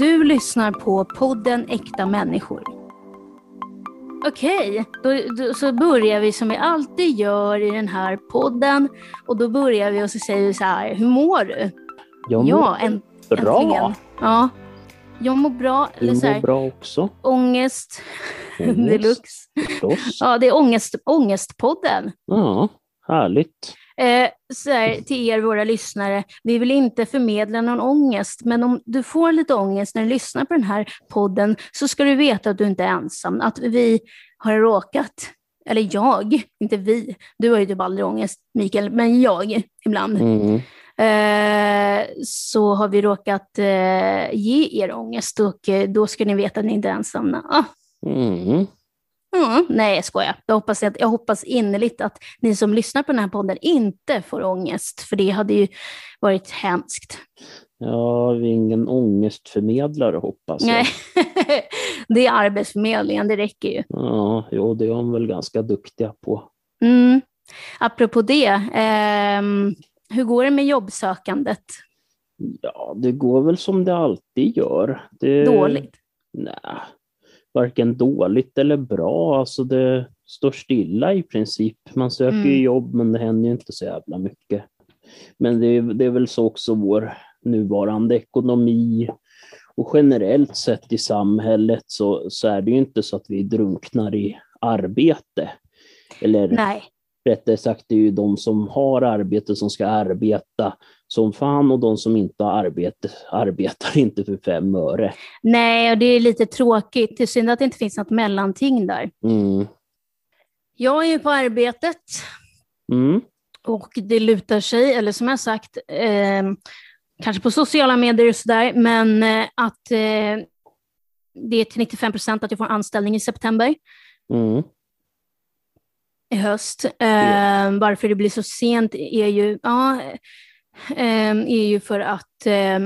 Du lyssnar på podden Äkta människor. Okej, då, då, så börjar vi som vi alltid gör i den här podden. Och då börjar vi och så säger vi så här, hur mår du? Jag mår ja, en, bra. äntligen. Ja, jag mår bra. Du Eller så mår bra också. ångest Ångest, deluxe. Förstås. Ja, det är ångest, Ångestpodden. Ja, härligt. Eh, så här, till er, våra lyssnare, vi vill inte förmedla någon ångest, men om du får lite ångest när du lyssnar på den här podden, så ska du veta att du inte är ensam, att vi har råkat, eller jag, inte vi, du har ju typ aldrig ångest, Mikael, men jag ibland, Mm. eh, så har vi råkat eh, ge er ångest och eh, då ska ni veta att ni inte är ensamma. Ah, Mm. Mm, nej, jag skojar. Jag hoppas, att, jag hoppas innerligt att ni som lyssnar på den här podden inte får ångest, för det hade ju varit hemskt. Ja, vi är ingen ångestförmedlare hoppas jag. Nej, det är Arbetsförmedlingen, det räcker ju. Ja, jo, det är de väl ganska duktiga på. Mm. Apropå det, ehm, hur går det med jobbsökandet? Ja, det går väl som det alltid gör. Det, Dåligt? Nej, varken dåligt eller bra. Alltså det står stilla i princip. Man söker ju Mm. jobb men det händer ju inte så jävla mycket. Men det är, det är väl så också vår nuvarande ekonomi och generellt sett i samhället så, så är det ju inte så att vi drunknar i arbete. Eller Nej, rättare sagt, det är ju de som har arbete som ska arbeta som fan och de som inte har arbete arbetar inte för fem öre. nej, och det är lite tråkigt. Det är synd att det inte finns något mellanting där. Mm. Jag är ju på arbetet Mm. Och det lutar sig, eller som jag sagt, eh, kanske på sociala medier och sådär, men eh, att eh, det är till 95 procent att jag får anställning i september, Mm. i höst. Eh, varför det blir så sent är ju, ja, är ju för att eh,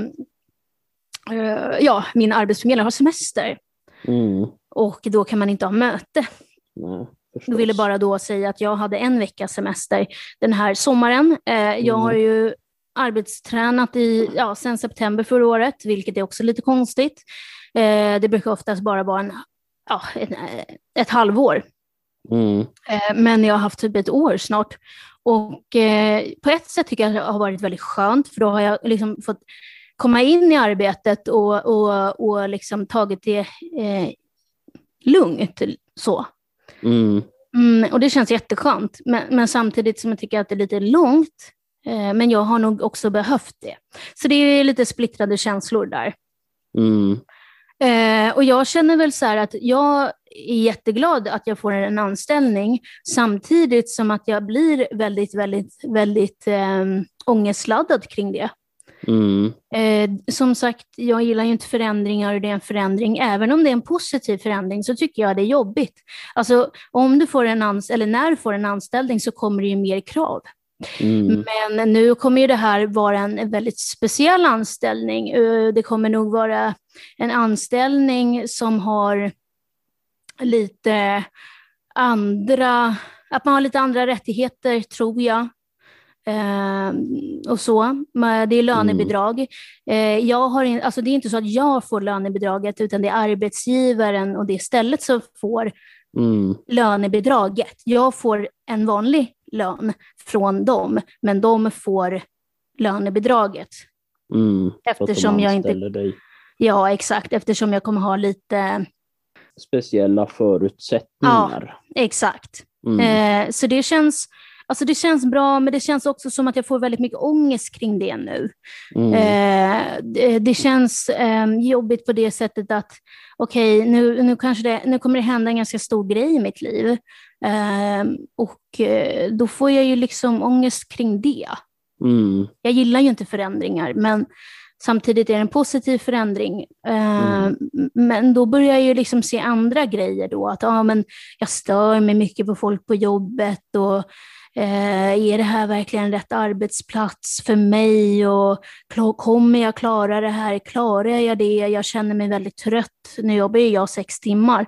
eh, ja, min arbetsförmedlare har semester Mm. och då kan man inte ha möte. Nej, Jag ville bara då säga att jag hade en veckas semester den här sommaren. Eh, jag Mm. har ju arbetstränat i, ja, sen september förra året, vilket är också lite konstigt. Eh, det brukar oftast bara vara en, ja, ett, ett halvår, Mm. eh, men jag har haft typ ett år snart. Och eh, på ett sätt tycker jag att det har varit väldigt skönt, för då har jag liksom fått komma in i arbetet och, och, och liksom tagit det eh, lugnt. Så. Mm. Mm, och det känns jätteskönt, men, men samtidigt som jag tycker att det är lite långt. Eh, men jag har nog också behövt det. Så det är lite splittrade känslor där. Mm. Eh, och jag känner väl så här att jag är jätteglad att jag får en anställning, samtidigt som att jag blir väldigt, väldigt, väldigt eh, ångestladdad kring det. Mm. Eh, som sagt, jag gillar ju inte förändringar och det är en förändring. Även om det är en positiv förändring så tycker jag det är jobbigt. Alltså om du får en ans- eller när du får en anställning så kommer det ju mer krav. Mm. Men nu kommer ju det här vara en väldigt speciell anställning. Eh, Det kommer nog vara en anställning som har lite andra, att man har lite andra rättigheter tror jag. Eh, och så. Det är lönebidrag. Eh, jag har in, alltså det är inte så att jag får lönebidraget utan det är arbetsgivaren och det stället som får Mm. lönebidraget. Jag får en vanlig lön från dem, men de får lönebidraget. Mm. Eftersom jag inte- dig. Ja, exakt, eftersom jag kommer ha lite, Speciella förutsättningar. exakt. Mm. Eh, så det känns, alltså det känns bra, men det känns också som att jag får väldigt mycket ångest kring det nu. Mm. Eh, det, det känns eh, jobbigt på det sättet att okej, nu, nu, kanske det, nu kommer det hända en ganska stor grej i mitt liv. Eh, och eh, då får jag ju liksom ångest kring det. Mm. Jag gillar ju inte förändringar, men samtidigt är det en positiv förändring. Eh, Mm. Men då börjar jag ju liksom se andra grejer då, att ja, men jag stör mig mycket på folk på jobbet och eh, är det här verkligen rätt arbetsplats för mig och kommer jag klara det här? Klarar jag det? Jag känner mig väldigt trött. Nu jobbar ju jag sex timmar.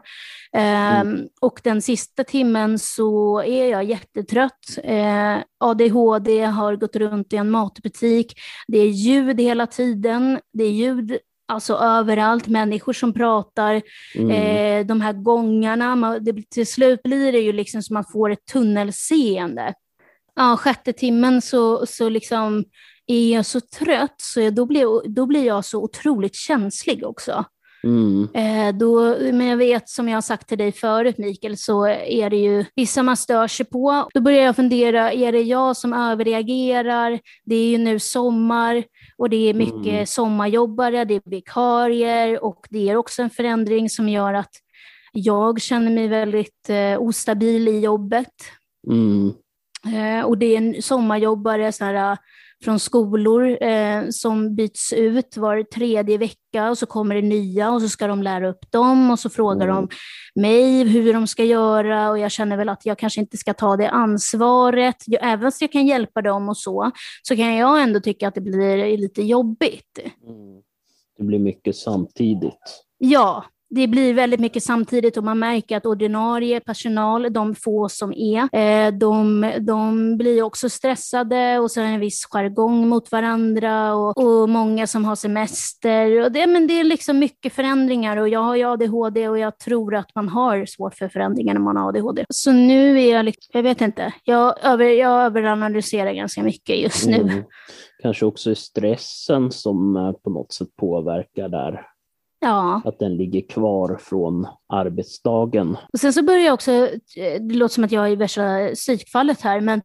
Eh, Och den sista timmen så är jag jättetrött. Eh, ADHD har gått runt i en matbutik. Det är ljud hela tiden. Det är ljud alltså överallt, människor som pratar, Mm. eh, de här gångarna. Man, det, till slut blir det ju liksom som man får ett tunnelseende. Ja, sjätte timmen så, så liksom är jag så trött så jag, då, blir, då blir jag så otroligt känslig också. Mm. Eh, då, men jag vet, som jag har sagt till dig förut Mikael, så är det ju vissa man stör sig på. Då börjar jag fundera, är det jag som överreagerar? Det är ju nu sommar och det är mycket Mm. sommarjobbare, det är vikarier och det är också en förändring som gör att jag känner mig väldigt eh, ostabil i jobbet. Mm. Eh, och det är en sommarjobbare så här, från skolor eh, som byts ut var tredje vecka och så kommer det nya och så ska de lära upp dem och så frågar Mm. de mig hur de ska göra och jag känner väl att jag kanske inte ska ta det ansvaret. Jag, även om jag kan hjälpa dem och så, så kan jag ändå tycka att det blir lite jobbigt. Mm. Det blir mycket samtidigt. Ja, det blir väldigt mycket samtidigt och man märker att ordinarie personal, de få som är, eh, de, de blir också stressade och så är det en viss jargong mot varandra och, och många som har semester. Och det, men det är liksom mycket förändringar och jag har ju ADHD och jag tror att man har svårt för förändringar när man har ADHD. Så nu är jag, liksom, jag vet inte, jag, över, jag överanalyserar ganska mycket just nu. Mm. Kanske också är stressen som eh, på något sätt påverkar där. Ja. Att den ligger kvar från arbetsdagen. Och sen så börjar jag också, eh, det låter som att jag är i värsta psykfallet här, men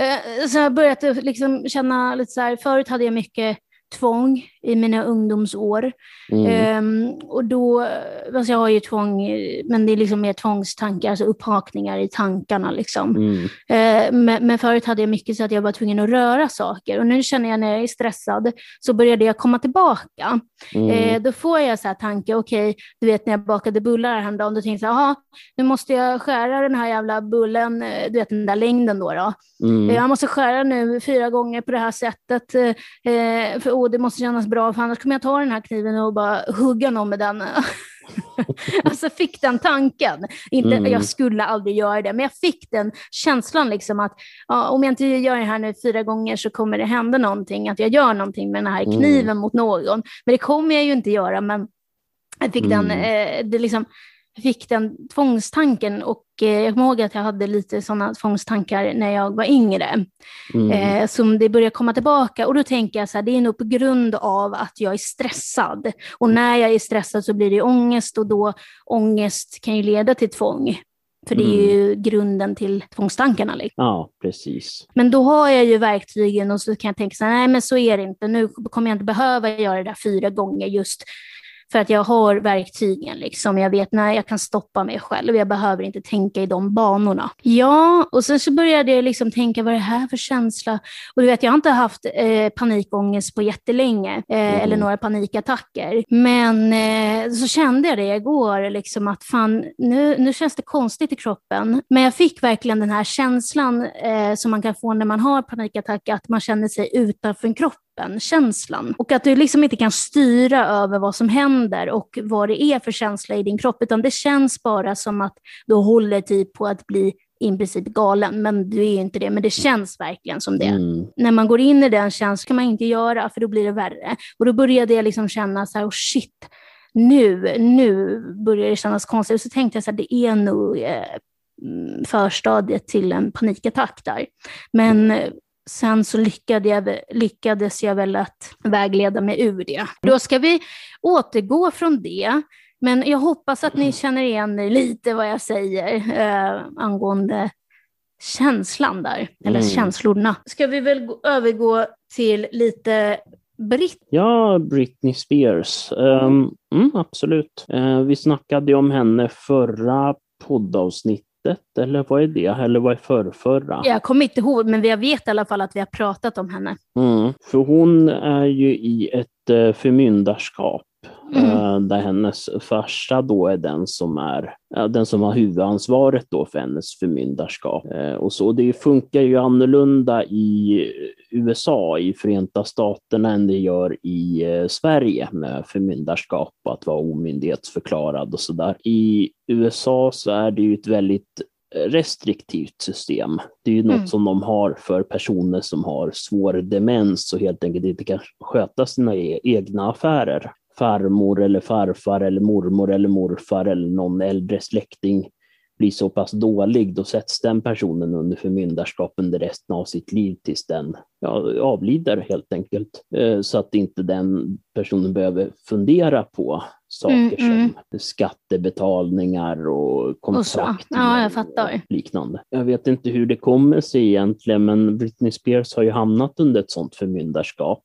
eh, så har jag börjat liksom känna lite så här, förut hade jag mycket tvång i mina ungdomsår. Mm. Ehm, och då, alltså jag har ju tvång, men det är liksom mer tvångstankar, alltså upphakningar i tankarna liksom. Mm. Eh, men, men förut hade jag mycket så att jag var tvungen att röra saker och nu känner jag när jag är stressad så började jag komma tillbaka. Mm. Eh, då får jag så här tanke, okej, du vet när jag bakade bullar häromdagen, då tänkte jag, jaha, nu måste jag skära den här jävla bullen, eh, du vet den där längden då. då. Eh, Jag måste skära nu fyra gånger på det här sättet, eh, för oh, det måste kännas bra, för annars kommer jag ta den här kniven och bara hugga någon med den. alltså fick den tanken. Inte, Mm. Jag skulle aldrig göra det, men jag fick den känslan liksom att ja, om jag inte gör det här nu fyra gånger så kommer det hända någonting, att jag gör någonting med den här Mm. kniven mot någon. Men det kommer jag ju inte göra, men jag fick, den, Mm. eh, det liksom, fick den tvångstanken och eh, jag kommer ihåg att jag hade lite sådana tvångstankar när jag var yngre. Mm. Eh, som det börjar komma tillbaka och då tänker jag så här, det är nog på grund av att jag är stressad. Och när jag är stressad så blir det ångest och då ångest kan ju leda till tvång. För det är ju grunden till tvångstankarna. Liksom. Ja, precis. Men då har jag ju verktygen och så kan jag tänka så här, nej men så är det inte. Nu kommer jag inte behöva göra det där fyra gånger just för att jag har verktygen. Liksom. Jag vet när jag kan stoppa mig själv. Jag behöver inte tänka i de banorna. Ja, och sen så började jag liksom tänka, vad är det här för känsla? Och du vet, jag har inte haft eh, panikångest på jättelänge, eh, Mm. eller några panikattacker. Men eh, så kände jag det igår, liksom att fan, nu, nu känns det konstigt i kroppen. Men jag fick verkligen den här känslan eh, som man kan få när man har panikattack, att man känner sig utanför kroppen känslan. Och att du liksom inte kan styra över vad som händer och vad det är för känsla i din kropp, utan det känns bara som att du håller typ på att bli i princip galen, men du är ju inte det, men det känns verkligen som det. Mm. När man går in i den känslan kan man inte göra, för då blir det värre. Och då började jag liksom känna så här, oh shit, nu, nu börjar det kännas konstigt. Och så tänkte jag så här, det är nog eh, mm, förstadiet till en panikattack där. Men eh, sen så lyckade jag, lyckades jag väl att vägleda mig ur det. Då ska vi återgå från det. Men jag hoppas att ni känner igen lite vad jag säger eh, angående känslan där, eller Mm. känslorna. Ska vi väl gå, övergå till lite britt? Ja, Britney Spears. Ehm, mm, absolut. Eh, vi snackade ju om henne förra poddavsnittet, eller vad är det? Eller vad är förrförra? Jag kommer inte ihåg, men jag vet i alla fall att vi har pratat om henne. Mm, för hon är ju i ett eh, förmyndarskap. Mm. eh, Där hennes farsa då är den som är den som har huvudansvaret då för hennes förmyndarskap. Eh, Och så det funkar ju annorlunda i USA, i Förenta Staterna, än det gör i eh, Sverige med förmyndarskap att vara omyndighetsförklarad och sådär. I USA så är det ju ett väldigt restriktivt system. Det är ju något Mm. som de har för personer som har svår demens och helt enkelt inte kan sköta sina e- egna affärer farmor eller farfar eller mormor eller morfar eller någon äldre släkting blir så pass dålig, då sätts den personen under förmyndarskap under resten av sitt liv tills den ja, avlider helt enkelt. Eh, så att inte den personen behöver fundera på saker mm, mm. som skattebetalningar och kontrakt och ja, jag fattar. och liknande. Jag vet inte hur det kommer sig egentligen, men Britney Spears har ju hamnat under ett sådant förmyndarskap.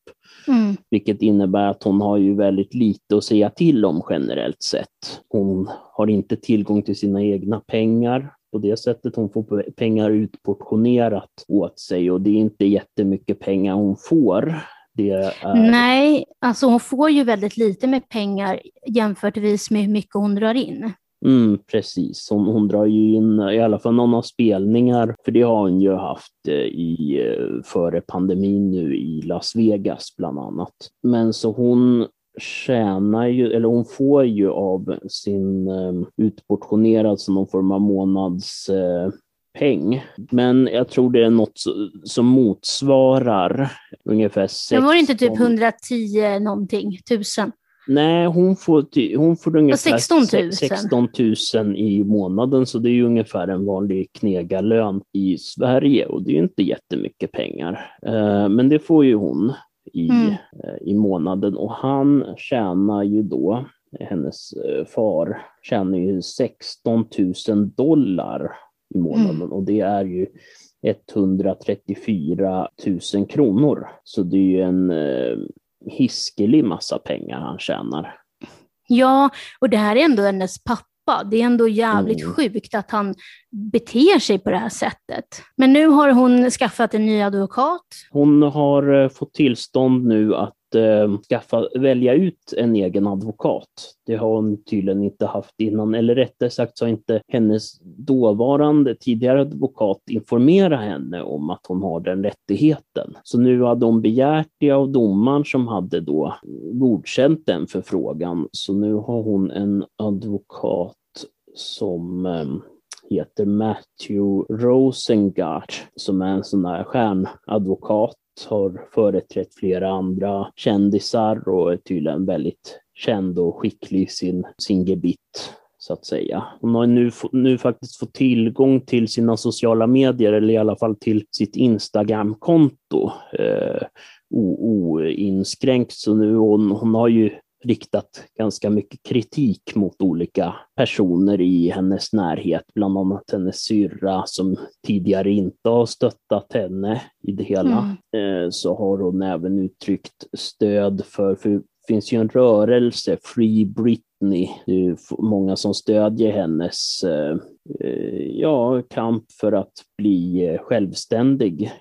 Mm. Vilket innebär att hon har ju väldigt lite att säga till om generellt sett. Hon har inte tillgång till sina egna pengar på det sättet. Hon får pengar utportionerat åt sig och det är inte jättemycket pengar hon får. Är... Nej, alltså hon får ju väldigt lite med pengar jämförtvis med hur mycket hon drar in. Mm, precis, hon, hon drar ju in i alla fall några spelningar, för det har hon ju haft eh, i, eh, före pandemin nu i Las Vegas bland annat. Men så hon tjänar ju, eller hon får ju av sin um, utportionerad som någon form av månads uh, peng. Men jag tror det är något som motsvarar ungefär 16... Men var det inte typ 110 någonting tusen? Nej, hon får, hon får ungefär 16 000. 16 000 i månaden, så det är ungefär en vanlig knegarlön i Sverige och det är inte jättemycket pengar. Eh, men det får ju hon i, mm. Eh, i månaden och han tjänar ju då, hennes eh, far tjänar ju 16 000 dollar i månaden mm. och det är ju 134 000 kronor. Så det är ju en hiskelig massa pengar han tjänar. Ja, och det här är ändå hennes pappa. Det är ändå jävligt mm. sjukt att han beter sig på det här sättet. Men nu har hon skaffat en ny advokat. Hon har eh, fått tillstånd nu att eh, skaffa, välja ut en egen advokat. Det har hon tydligen inte haft innan, eller rättare sagt så har inte hennes dåvarande tidigare advokat informerat henne om att hon har den rättigheten. Så nu hade hon begärt det av domaren som hade då godkänt den förfrågan. Så nu har hon en advokat som eh, heter Matthew Rosengart som är en sån där stjärnadvokat har företrätt flera andra kändisar och är tydligen väldigt känd och skicklig i sin, sin gebit så att säga. Hon har nu, nu faktiskt fått tillgång till sina sociala medier, eller i alla fall till sitt Instagram-konto eh, oinskränkt. Så nu hon, hon har ju riktat ganska mycket kritik mot olika personer i hennes närhet, bland annat hennes syrra som tidigare inte har stöttat henne i det hela. Mm. Eh, så har hon även uttryckt stöd för, för det finns ju en rörelse, Free Britney, det är många som stödjer hennes eh, eh, ja, kamp för att bli självständig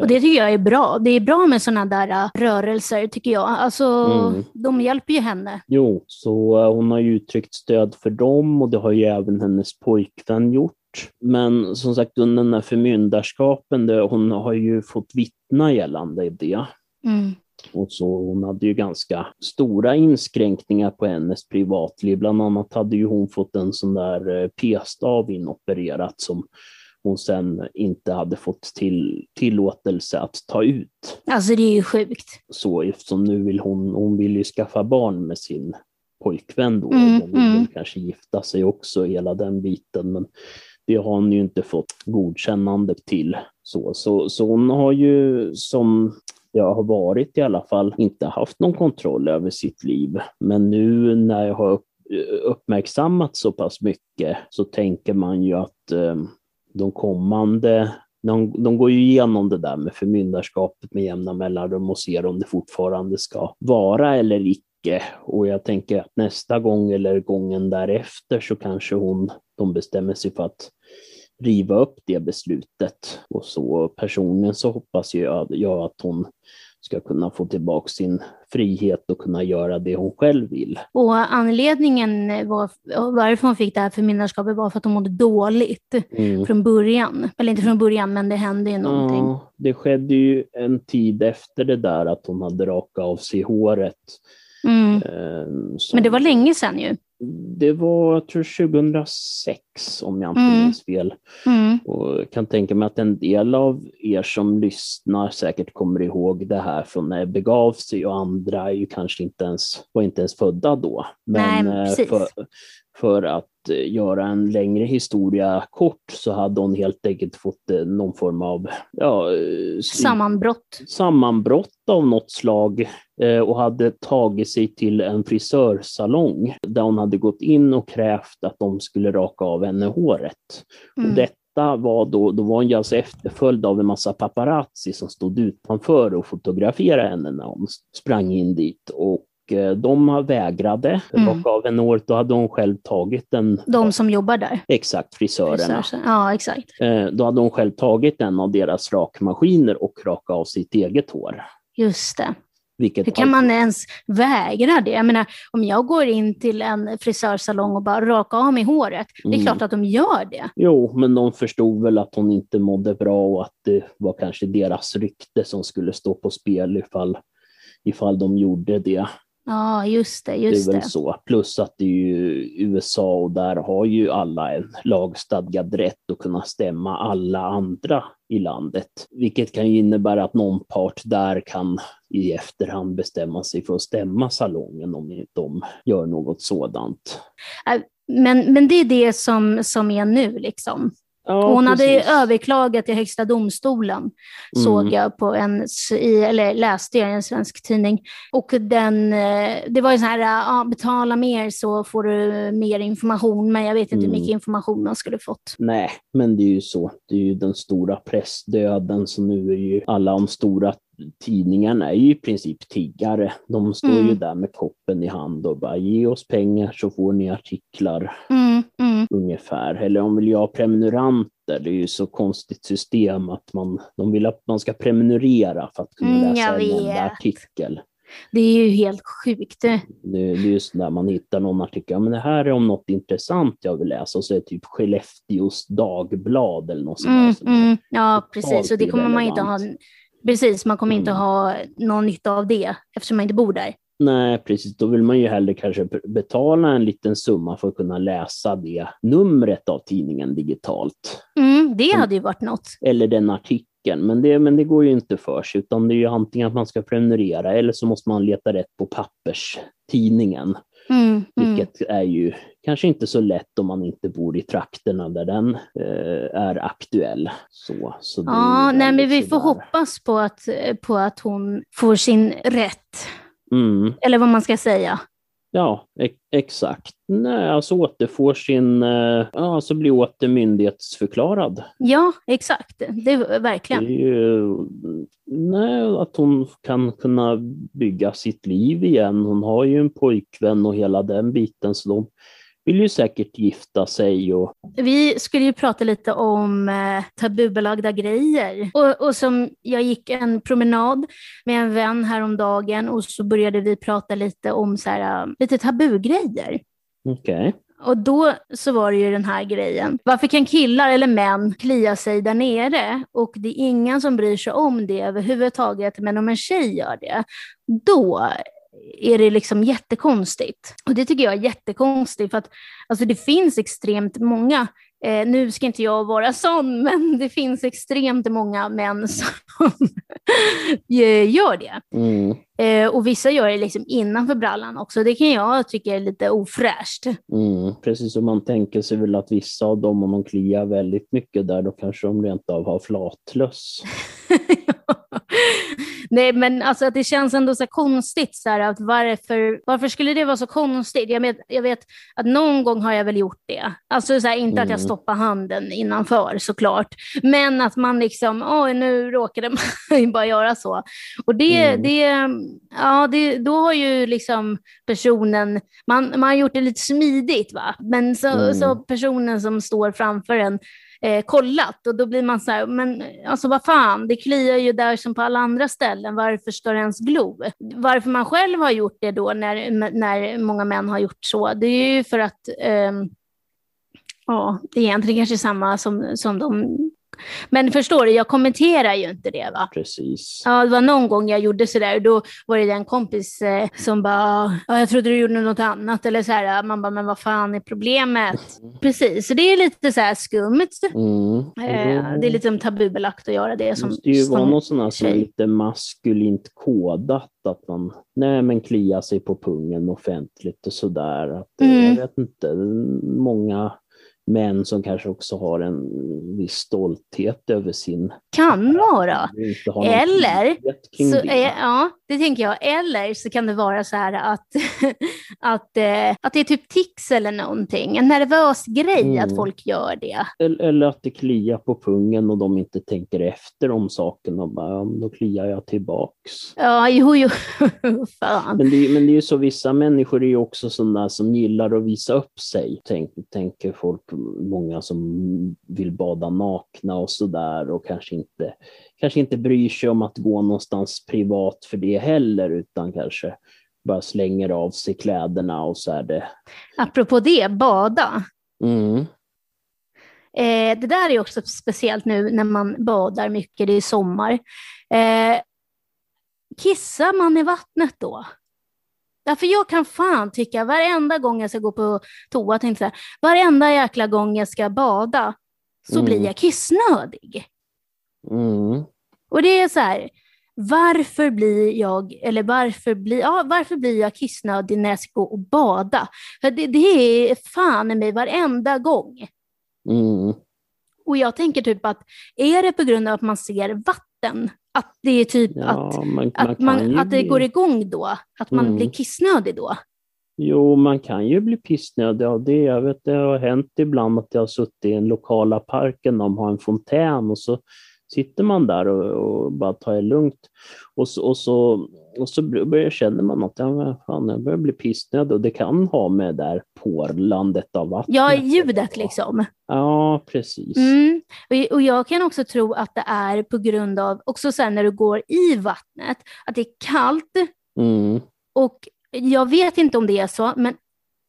och det tycker jag är bra. Det är bra med sådana där äh, rörelser tycker jag. Alltså, mm. De hjälper ju henne. Jo, så äh, hon har ju uttryckt stöd för dem och det har ju även hennes pojkvän gjort. Men som sagt under den här förmyndarskapen, det, hon har ju fått vittna gällande det. Mm. Och så hon hade ju ganska stora inskränkningar på hennes privatliv. Bland annat hade ju hon fått en sån där äh, p-stav inopererat som hon sen inte hade fått till, tillåtelse att ta ut. Alltså det är ju sjukt. Så eftersom nu vill hon, hon vill ju skaffa barn med sin pojkvän då, mm, hon vill mm. kanske gifta sig också, hela den biten, men det har hon ju inte fått godkännande till. Så, så, så hon har ju som jag har varit i alla fall inte haft någon kontroll över sitt liv. Men nu när jag har uppmärksammat så pass mycket så tänker man ju att eh, de kommande de, de går ju igenom det där med förmyndarskapet med jämna mellanrum och ser om det fortfarande ska vara eller icke. Och jag tänker att nästa gång eller gången därefter så kanske hon, de bestämmer sig för att riva upp det beslutet. Och så personligen så hoppas jag, jag att hon ska kunna få tillbaka sin frihet och kunna göra det hon själv vill. Och anledningen var, varför hon fick det här förmyndarskapet var för att hon mådde dåligt mm. från början. Eller inte från början, men det hände ju någonting. Ja, det skedde ju en tid efter det där att hon hade rakat av sig håret. Mm. Eh, men det var länge sedan ju. Det var, jag tror 2006 om jag inte Mm. minns fel. Mm. Och jag kan tänka mig att en del av er som lyssnar säkert kommer ihåg det här från när det begav sig och andra är ju kanske inte ens, var inte ens födda då. Nej, Men eh, precis. för, för att eh, göra en längre historia kort så hade hon helt enkelt fått eh, någon form av ja, eh, Sammanbrott. sammanbrott av något slag och hade tagit sig till en frisörsalong där hon hade gått in och krävt att de skulle raka av henne håret. Mm. Och detta var då, då var hon ju alltså efterföljd av en massa paparazzi som stod utanför och fotograferade henne när hon sprang in dit. Och eh, de vägrade Mm. raka av henne håret. Då hade hon själv tagit en, De som jobbar där. exakt frisörerna. Ja, exakt. Eh, Då hade hon själv tagit en av deras rakmaskiner och rakat av sitt eget hår. Just det. Vilket Hur kan man ens vägra det? Jag menar, om jag går in till en frisörsalong och bara rakar av mig håret, det är Mm. klart att de gör det. Jo, men de förstod väl att hon inte mådde bra och att det var kanske deras rykte som skulle stå på spel ifall, ifall de gjorde det. Ja, just det. Det Just är det. väl så. Plus att det är ju USA och där har ju alla en lagstadgad rätt att kunna stämma alla andra i landet. Vilket kan ju innebära att någon part där kan i efterhand bestämma sig för att stämma salongen om de gör något sådant. Men, men det är det som, som är nu. Liksom. Ja, hon hade precis. överklagat till Högsta domstolen, såg Mm. jag på en, eller läste jag i en svensk tidning. Och den, eh, det var ju så här, ja, betala mer så får du mer information, men jag vet inte hur Mm. mycket information man skulle fått. Nej, men det är ju så. Det är ju den stora pressdöden, så nu är ju alla de stora tidningarna är ju i princip tiggare. De står Mm. ju där med koppen i hand och bara ge oss pengar så får ni artiklar Mm, mm. ungefär. Eller om vill jag ha prenumeranter, det är ju så konstigt system att man, de vill att man ska prenumerera för att kunna Mm, läsa en enda artikel. Det är ju helt sjukt. Det, det är just när man hittar någon artikel, ja, men det här är om något intressant jag vill läsa och så är det typ Skellefteås dagblad eller något sånt Mm, mm. Ja, precis. Och det kommer man inte ha. Precis, man kommer inte Mm. ha någon nytta av det eftersom man inte bor där. Nej, precis. Då vill man ju hellre kanske betala en liten summa för att kunna läsa det numret av tidningen digitalt. Mm, det hade ju varit något. Eller den artikeln. Men det, men det går ju inte för sig, utan det är ju antingen att man ska prenumerera eller så måste man leta rätt på papperstidningen. Mm, mm. Vilket är ju kanske inte så lätt om man inte bor i trakterna där den eh, är aktuell. Så, så Ja, nej, men vi får sådär. hoppas på att, på att hon får sin rätt. Mm. Eller vad man ska säga. Ja, exakt. Nej, alltså återfår sin, ja, alltså blir åter myndighetsförklarad. Ja, exakt. Det är Det verkligen. är ju, nej, att hon kan kunna bygga sitt liv igen. Hon har ju en pojkvän och hela den biten, så de vill ju säkert gifta sig och Vi skulle ju prata lite om eh, tabubelagda grejer. Och, och som jag gick en promenad med en vän häromdagen och så började vi prata lite om så här, eh, lite tabugrejer. okej. Och då så var det ju den här grejen. Varför kan killar eller män klia sig där nere och det är ingen som bryr sig om det överhuvudtaget, men om en tjej gör det, då är det liksom jättekonstigt. Och det tycker jag är jättekonstigt för att alltså det finns extremt många Eh, nu ska inte jag vara sån, men det finns extremt många män som gör det. Mm, Eh, och vissa gör det liksom innanför brallan också. Det kan jag tycka är lite ofräscht. mm. Precis som man tänker sig väl att vissa av dem, om de kliar väldigt mycket där, då kanske de rent av har flatlöss. Nej, men alltså att det känns ändå så konstigt. Så här, att varför, varför skulle det vara så konstigt? Jag vet, jag vet att någon gång har jag väl gjort det. Alltså så här, inte att jag Mm. stoppar handen innanför såklart, men att man liksom, oj nu råkade man bara göra så. Och det, Mm. det, ja, det, då har ju liksom personen, man, man har gjort det lite smidigt va, men så, Mm. så personen som står framför en eh, kollat och då blir man så här, men alltså vad fan, det kliar ju där som på alla andra ställen, varför ska det ens glo? Varför man själv har gjort det då när, när många män har gjort så, det är ju för att eh, ja, det är egentligen kanske samma som, som de men förstår du, jag kommenterar ju inte det va? Precis. Ja, det var någon gång jag gjorde sådär och då var det en kompis eh, som bara, ja, jag trodde du gjorde något annat eller så här, man bara, men vad fan är problemet? Mm. Precis, så det är lite så här skumt. Mm. Eh, det är lite tabubelagt att göra det Det som... måste ju vara något sånt här som är lite maskulint kodat, att man nej, men kliar sig på pungen offentligt och sådär. Att, det- Mm. Jag vet inte, många män som kanske också har en viss stolthet över sin... Kan vara. Eller Så, det. ja, det tänker jag. Eller så kan det vara så här att, att, eh, att det är typ tics eller någonting. En nervös grej Mm. att folk gör det. Eller, eller att det kliar på pungen och de inte tänker efter om saken och bara, ja, men då kliar jag tillbaks. Ja, jo, jo. Fan. Men det, men det är ju så, vissa människor är ju också sådana som gillar att visa upp sig. Tänk, tänker folk, många som vill bada nakna och sådär och kanske inte, kanske inte bryr sig om att gå någonstans privat för det heller, utan kanske bara slänger av sig kläderna och så är det. Apropå det, bada. Mm. Eh, det där är också speciellt nu när man badar mycket, det är sommar. Eh, kissar man i vattnet då? Därför jag kan fan tycka varenda gång jag ska gå på toa, tänkte jag, varenda jäkla gång jag ska bada så Mm. blir jag kissnödig. Mm. Och det är så här, varför blir jag, eller varför blir, ja, varför blir jag kissnödig när jag ska gå och bada? För det, det är fan i mig varenda gång. Mm. Och jag tänker typ att, är det på grund av att man ser vatten? Att det är typ att, Ja, man, man att, man, ju att det bli- går igång då? Att man Mm. blir kissnödig då? Jo, man kan ju bli pissnödig av det. Jag vet, det har hänt ibland att jag har suttit i den lokala parken, de har en fontän och så sitter man där och, och bara tar det lugnt. Och så, och så, och så börjar, känner man att ja, fan, jag börjar bli pissnödig och det kan ha med det där porlandet av vattnet. Ja, ljudet liksom. Ja, precis. Mm. Och, och jag kan också tro att det är på grund av, också sen när du går i vattnet, att det är kallt Mm. och jag vet inte om det är så, men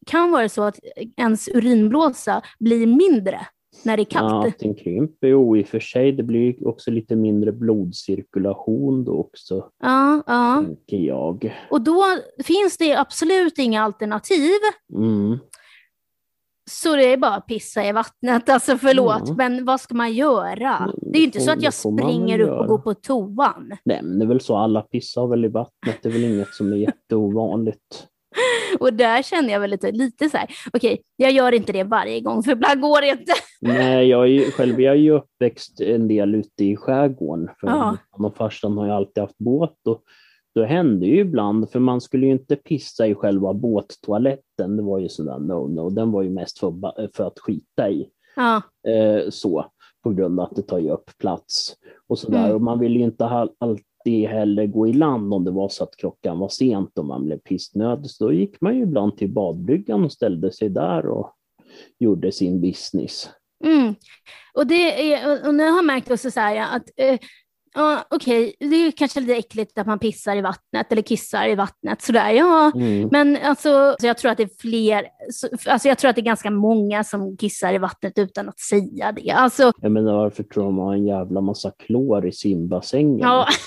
kan vara så att ens urinblåsa blir mindre när det är Ja, kallt. att den krymper. Jo, i och för sig, det blir också lite mindre blodcirkulation då också, Ja, ja. tänker jag. Och då finns det absolut inga alternativ. Mm. Så det är bara att pissa i vattnet. Alltså förlåt, Ja. men vad ska man göra? Mm, Det är ju inte så att jag springer upp och går på toan. Nej, men det är väl så, alla pissar väl i vattnet, det är väl inget som är jätteovanligt. Och där känner jag väl lite, lite så här, okej, jag gör inte det varje gång, för ibland går det inte. Nej, jag är ju, själv jag är ju uppväxt en del ute i skärgården, för Ja. och farsan har ju alltid haft båt och då hände ju ibland, för man skulle ju inte pissa i själva båttoaletten, det var ju sådär no-no, den var ju mest för, för att skita i. Ja, eh, så, på grund av att det tar ju upp plats. Och, sådär. Mm. och man vill ju inte ha, alltid heller gå i land om det var så att klockan var sent och man blev pissnödig. Så då gick man ju ibland till badbryggan och ställde sig där och gjorde sin business. mm. Och, det är, och- nu har jag märkt också så här att eh, Ja, okej, det är kanske lite äckligt att man pissar i vattnet eller kissar i vattnet. Sådär, ja. Mm. Men alltså, så jag tror att det är fler, så- alltså jag tror att det är ganska många som kissar i vattnet utan att säga det. Alltså, Jag menar, varför tror de har en jävla massa klor i simbassängen? ja.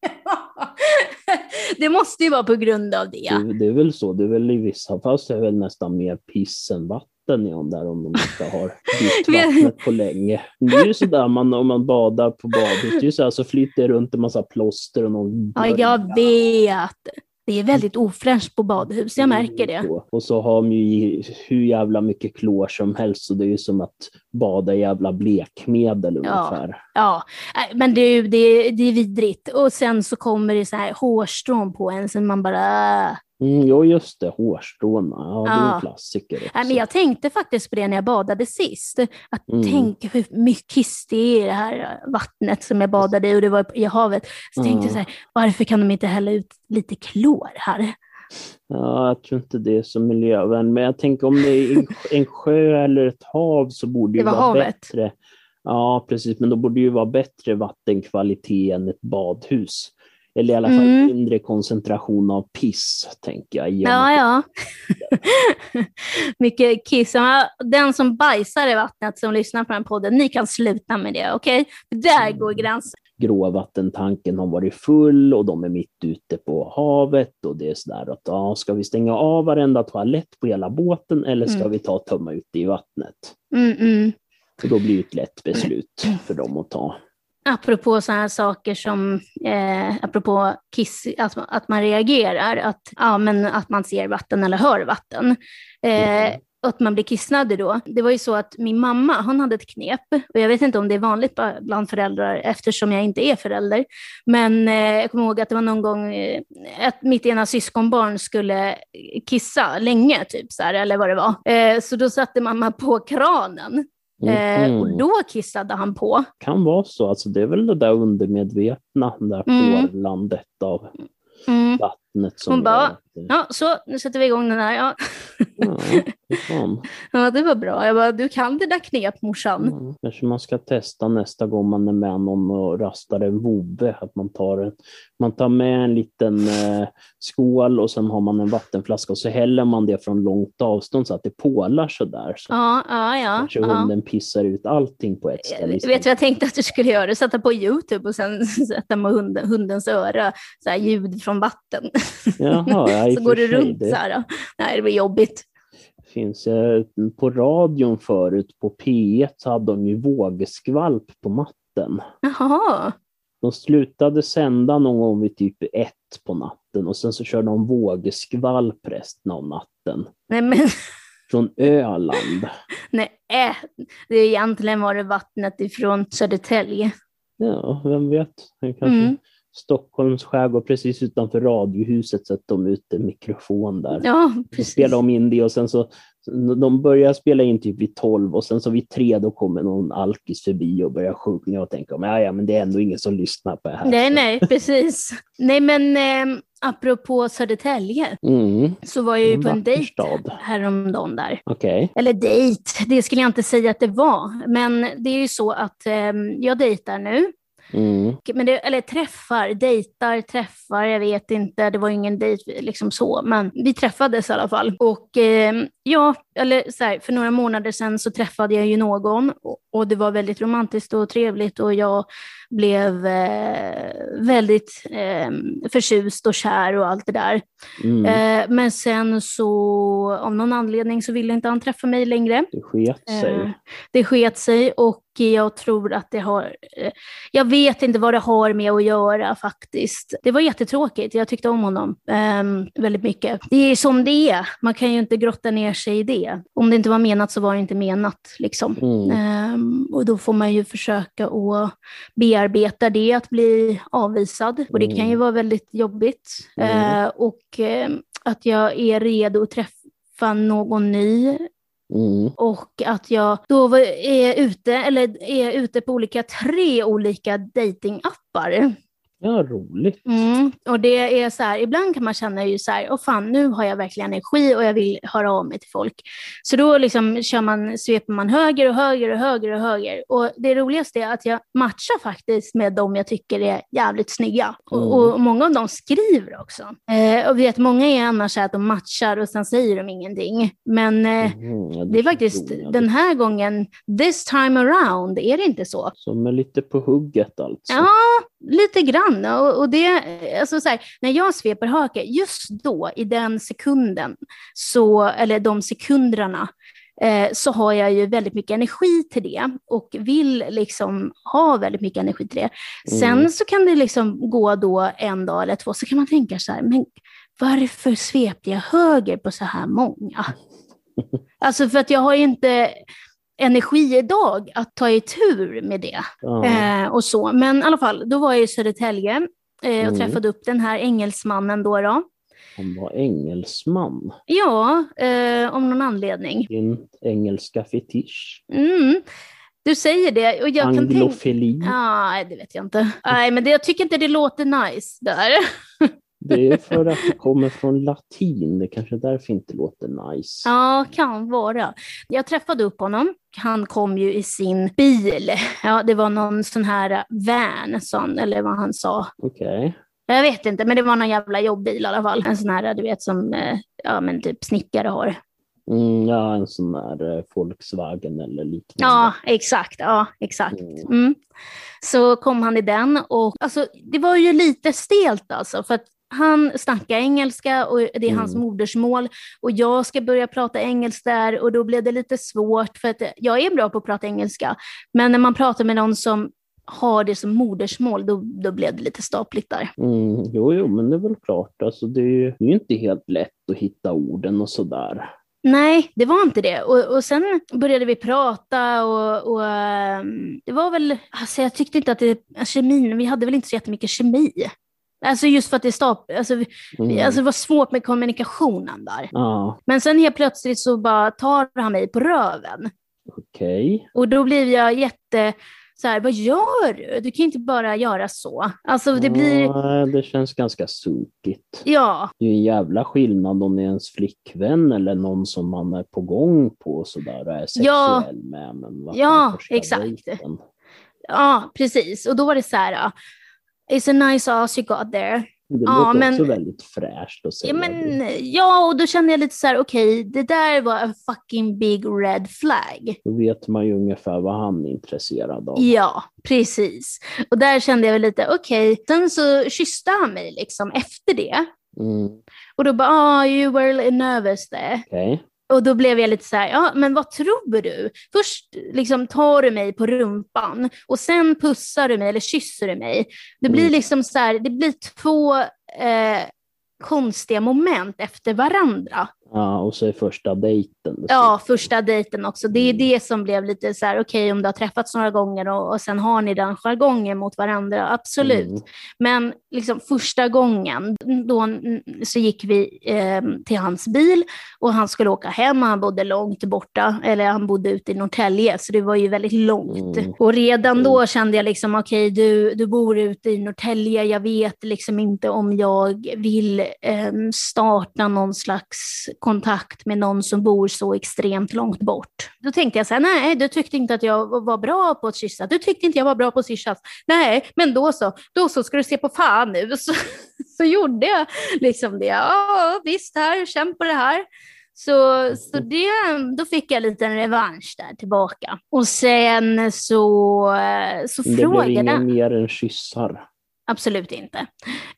det måste ju vara på grund av det. Det, det är väl så, det är väl i vissa fall så är det väl nästan mer piss än vatten i dem där om de inte har bytt vattnet på länge. Det är ju sådär man, om man badar på badhus, det är ju så, här, så flyter det runt en massa plåster och någon Ja, jag vet. Det är väldigt ofräscht på badhus, jag märker det. Och så har de ju hur jävla mycket klor som helst, så det är ju som att bada i jävla blekmedel ungefär. Ja, nej, men det, det, det är vidrigt. Och sen så kommer det så här hårstrån på en, så man bara... Mm, jo, just det, hårstråna. Ja, det är Ja. en klassiker också. Nej, men jag tänkte faktiskt på det när jag badade sist. Att Mm. tänk hur mycket kiss det är i det här vattnet som jag badade i och det var i havet. Så tänkte jag så här, varför kan de inte hälla ut lite klor här? Ja, jag tror inte det är så miljövänligt, men jag tänker om det är en- sjö eller ett hav så borde det Det var vara havet. bättre. Ja, precis, men då borde det ju vara bättre vattenkvalitet än ett badhus. Eller i alla fall Mm. mindre koncentration av piss, tänker jag. Ja, ja. Mycket kiss. Den som bajsar i vattnet som lyssnar på den podden, ni kan sluta med det, okej? För Där går gränsen. gråvattentanken har varit full och de är mitt ute på havet och det är sådär att ja, ska vi stänga av varenda toalett på hela båten eller ska Mm. vi ta och tömma ut det i vattnet? Mm, mm. Och då blir det ett lätt beslut för dem att ta. Apropå sådana här saker som, eh, apropå kiss, att, att man reagerar, att, ja, men att man ser vatten eller hör vatten. Eh, Mm. att man blir kissnödig då. Det var ju så att min mamma, hon hade ett knep, och jag vet inte om det är vanligt bland föräldrar eftersom jag inte är förälder. Men eh, jag kommer ihåg att det var någon gång eh, att mitt ena syskonbarn skulle kissa länge, typ så här, eller vad det var. Eh, så då satte mamma på kranen. Eh, och Mhm. då kissade han på. Kan vara så, alltså det är väl det där undermedvetna, det där Mm. porlandet av Mm. Vattnet som Hon bara, Ja, så nu sätter vi igång den här. Ja, ja, ja det var bra. Jag bara, du kan det där knep morsan. Ja, Kanske man ska testa nästa gång man är med någon och rastar en vovve. Att man tar, en, man tar med en liten eh, skål och sen har man en vattenflaska och så häller man det från långt avstånd så att det pålar sådär. Så Ja, ja, ja. kanske ja. hunden pissar ut allting på ett ställe. Istället. vet vad jag tänkte att du skulle göra? Sätta på Youtube och sen sätta med hunden, hundens öra, så här ljud från vatten. Jaha, ja, så går sig, runt det så här. Nej, det blir jobbigt. finns eh, på radion förut, på P1 så hade de ju vågskvalp på matten. Jaha. De slutade sända någon gång vid typ ett på natten och sen så körde de vågskvalp resten av natten. Nej, men Från Öland. nej. Äh. Det är egentligen var det vattnet ifrån Södertälje. Ja, vem vet? Det Kanske Mm. Stockholms skärgård precis utanför Radiohuset sätter de ut en mikrofon där. Ja, precis. spelar de in det och sen så de börjar spela in typ vid 12 och sen så vid tre då kommer någon alkis förbi och börjar sjunga och tänker ja, ja men det är ändå ingen som lyssnar på det här. Nej, nej, precis. Nej, men eh, apropå Södertälje Mm. så var jag ju En på en dejt stad. häromdagen där. Okej. Eller dejt, det skulle jag inte säga att det var. Men det är ju så att eh, jag dejtar nu. Mm. Men det, eller träffar, dejtar, träffar, jag vet inte. Det var ingen dejt liksom så, men vi träffades i alla fall. Och eh, ja, eller så här, för några månader sedan så träffade jag ju någon och, och det var väldigt romantiskt och trevligt och jag blev eh, väldigt eh, förtjust och kär och allt det där. Mm. Eh, men sen så av någon anledning så ville inte han träffa mig längre. Det sket sig. Eh, Det sket sig och jag tror att det har... eh, Jag vet inte vad det har med att göra faktiskt. Det var jättetråkigt. Jag tyckte om honom eh, väldigt mycket. Det är som det är. Man kan ju inte grotta ner sig i det. Om det inte var menat så var det inte menat. Liksom. Mm. Ehm, och då får man ju försöka att bearbeta det, att bli avvisad. Och det kan ju Mm. vara väldigt jobbigt. Mm. Eh, och eh, att jag är redo att träffa någon ny Mm. och att jag då är ute, eller är ute på olika, tre olika datingappar. Ja, roligt. Mm. Och det är så här, ibland kan man känna ju så här, åh fan, nu har jag verkligen energi och jag vill höra av mig till folk. Så då liksom kör man, sveper man höger och höger och höger och höger. Och det roligaste är att jag matchar faktiskt med de jag tycker är jävligt snygga. Mm. Och, och många av dem skriver också. Eh, och vet, många är annars så att de matchar och sen säger de ingenting. Men eh, Mm, ja, det är faktiskt onödigt. den här gången, this time around, är det inte så? Som är lite på hugget alltså. Ja, lite grann. Och, och det, alltså så här, när jag sveper höger, just då, i den sekunden, så, eller de sekunderna, eh, så har jag ju väldigt mycket energi till det och vill liksom ha väldigt mycket energi till det. Sen Mm. så kan det liksom gå då en dag eller två, så kan man tänka så här, men varför svepte jag höger på så här många? Alltså för att jag har ju inte energi idag att ta i tur med det. Ja. Eh, och så. Men i alla fall, då var jag i Södertälje eh, och Mm. träffade upp den här engelsmannen då. då. Han var engelsman. Ja, eh, om någon anledning. Din engelska fetisch. Mm. Du säger det och jag kan tänka... Anglofili. Nej, det vet jag inte. Nej, men det, jag tycker inte det låter nice där. Det är för att det kommer från latin. Det kanske är därför inte låter nice. Ja, kan vara. Jag träffade upp honom. Han kom ju i sin bil. Ja, det var någon sån här van, sån, eller vad han sa. Okej. Jag vet inte, men det var någon jävla jobbbil i alla fall. En sån här, du vet, som eh, ja, men typ snickare har. Mm, ja, en sån där eh, Volkswagen eller liknande. Ja, exakt. Ja, exakt. Mm. Mm. Så kom han i den och alltså, det var ju lite stelt alltså, för att han snackar engelska och det är hans Mm. modersmål och jag ska börja prata engelska där och då blev det lite svårt för att jag är bra på att prata engelska, men när man pratar med någon som har det som modersmål, då, då blev det lite stapligt där. Mm, jo, jo, men det är väl klart. Alltså, det är ju det är ju inte helt lätt att hitta orden och sådär. Nej, det var inte det. Och, och sen började vi prata och, och ehm, det var väl, alltså jag tyckte inte att det, kemin, vi hade väl inte så jättemycket kemi. Alltså just för att det stap, alltså, Mm. alltså det var svårt med kommunikationen där. Ja, Men sen helt plötsligt så bara tar han mig på röven. okej. Och då blev jag jätte, så här, vad gör du? Du kan inte bara göra så. Alltså det blir, Ja, det känns ganska sunkigt. ja, Det är en jävla skillnad om det är ens flickvän eller någon som man är på gång på och sådär och är sexuell Ja. med. Men Ja, exakt. dejten. ja, precis. Och då var det så här, it's a nice ass you got there. Det Ja, låter men- också väldigt fräscht att säga Ja, men, ja, och då kände jag lite så här, okej, det där var en fucking big red flag. Då vet man ju ungefär vad han är intresserad av. Ja, precis. Och där kände jag väl lite, okej. Sen så kysste han mig liksom efter det. Mm, Och då bara, ah, you were nervous there. Okej. Och då blev jag lite så här, ja men vad tror du? Först liksom tar du mig på rumpan och sen pussar du mig eller kysser du mig. Det blir Mm. liksom så här, det blir två eh, konstiga moment efter varandra. Ja, och så är första dejten. Ja, första dejten också. Det är Mm. det som blev lite så här, okej om du har träffats några gånger och, och sen har ni den jargongen mot varandra, absolut. Mm. Men liksom första gången, då mm, så gick vi eh, till hans bil och han skulle åka hem och han bodde långt borta, eller han bodde ute i Norrtälje, så det var ju väldigt långt. Mm. Och redan då kände jag liksom, okej du, du bor ute i Norrtälje, jag vet liksom inte om jag vill eh, starta någon slags kontakt med någon som bor så extremt långt bort. Då tänkte jag så här, nej, du tyckte inte att jag var bra på att kyssa. Du tyckte inte jag var bra på att kyssas. Nej, men då så, då så ska du se på fan nu. Så, så gjorde jag liksom det. Ja, visst här, känn på det här. Så, så det, då fick jag lite en revansch där tillbaka. Och sen så, eh, så Men Det blev frågade inget mer än kyssar. Absolut inte.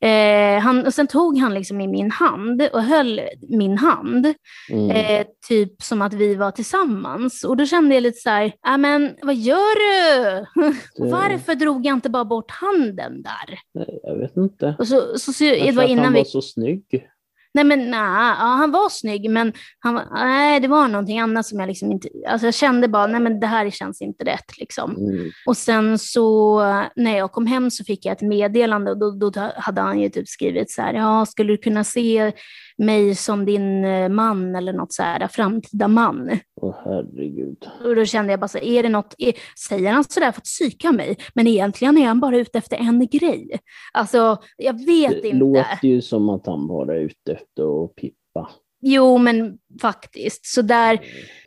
Eh, han, och sen tog han liksom i min hand och höll min hand, Mm. eh, typ som att vi var tillsammans. Och då kände jag lite så här, "Ja, men vad gör du? Varför drog jag inte bara bort handen där? Nej, Jag vet inte. Och så, så, så, det Kanske var innan han vi... var så snygg. Nej men nej, ja, han var snygg men han, nej, det var någonting annat som jag liksom inte... Alltså jag kände bara, nej men det här känns inte rätt liksom. Mm. Och sen så när jag kom hem så fick jag ett meddelande och då, då hade han ju typ skrivit så här, ja, skulle du kunna se mig som din eh, man eller något så här, framtida man? Åh herregud. Och då kände jag bara så är det något, är, säger han sådär för att psyka mig? Men egentligen är han bara ute efter en grej. Alltså, jag vet Det inte. låter ju som att han bara är ute efter att pippa. Jo, men faktiskt. Så där,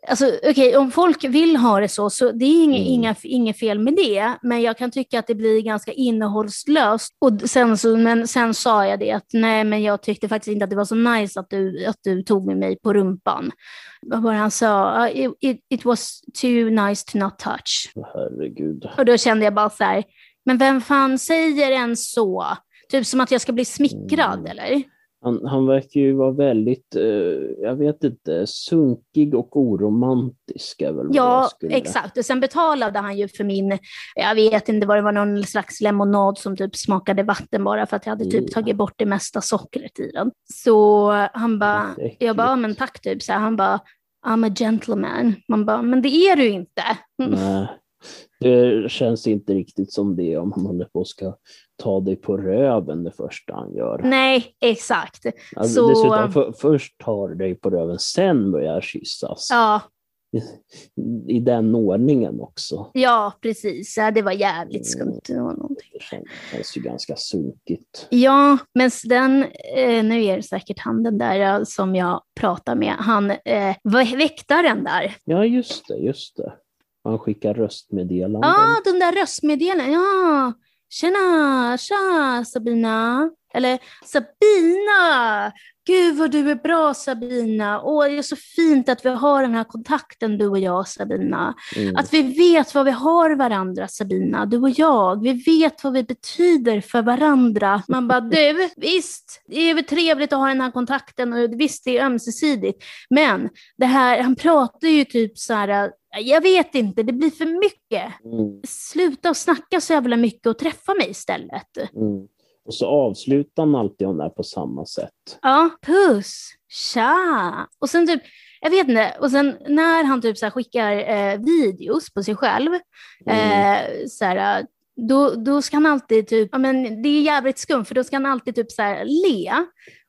alltså, okej, om folk vill ha det så, så det är inga, Mm. inga, inget fel med det. Men jag kan tycka att det blir ganska innehållslöst. Och sen, så, men sen sa jag det att nej, men jag tyckte faktiskt inte att det var så nice att du, att du tog med mig på rumpan. Vad var det han sa? Uh, It, it, it was too nice to not touch. Herregud. Och då kände jag bara så här, men vem fan säger en så? Typ som att jag ska bli smickrad, Mm. eller? Han, han verkar ju vara väldigt, eh, jag vet inte, sunkig och oromantisk är väl Ja, skulle... exakt. Och sen betalade han ju för min, jag vet inte vad det var, någon slags lemonad som typ smakade vatten bara för att jag hade typ Mm. tagit bort det mesta sockret i den. Så han bara, jag bara, "Ja, men tack typ, så här, han bara, I'm a gentleman. Man bara, men det är du inte. Nej, det känns inte riktigt som det om han håller på och ska ta dig på röven det första han gör. Nej, exakt. Alltså, så- Dessutom, för, först tar dig på röven, sen börjar kyssas. Ja, I den ordningen också. ja precis. Ja, det var jävligt Mm. skumt. Det var någonting. Det känns, ju ganska sunkigt. Ja, men den, eh, nu är det säkert han den där eh, som jag pratar med, han eh, väktaren där. Ja, just det, just det. Han skickar röstmeddelanden. Ja, ah, de där röstmeddelandena, ja. tjena, tja Sabina. Eller Sabina! Gud vad du är bra Sabina. Åh, det är så fint att vi har den här kontakten du och jag Sabina. Mm. Att vi vet vad vi har varandra Sabina, du och jag. Vi vet vad vi betyder för varandra. Man bara, du, visst, det är väl trevligt att ha den här kontakten och visst, det är ömsesidigt. Men det här, han pratar ju typ så här, jag vet inte, det blir för mycket. Mm. Sluta och snacka så jävla mycket och träffa mig istället. Mm. Och så avslutar han alltid hon där på samma sätt. Ja, puss, tja. Och sen typ, jag vet inte, och sen när han typ så skickar eh, videos på sig själv, mm. eh, så här, då, då ska han alltid typ, ja men det är jävligt skumt, för då ska han alltid typ så här, le.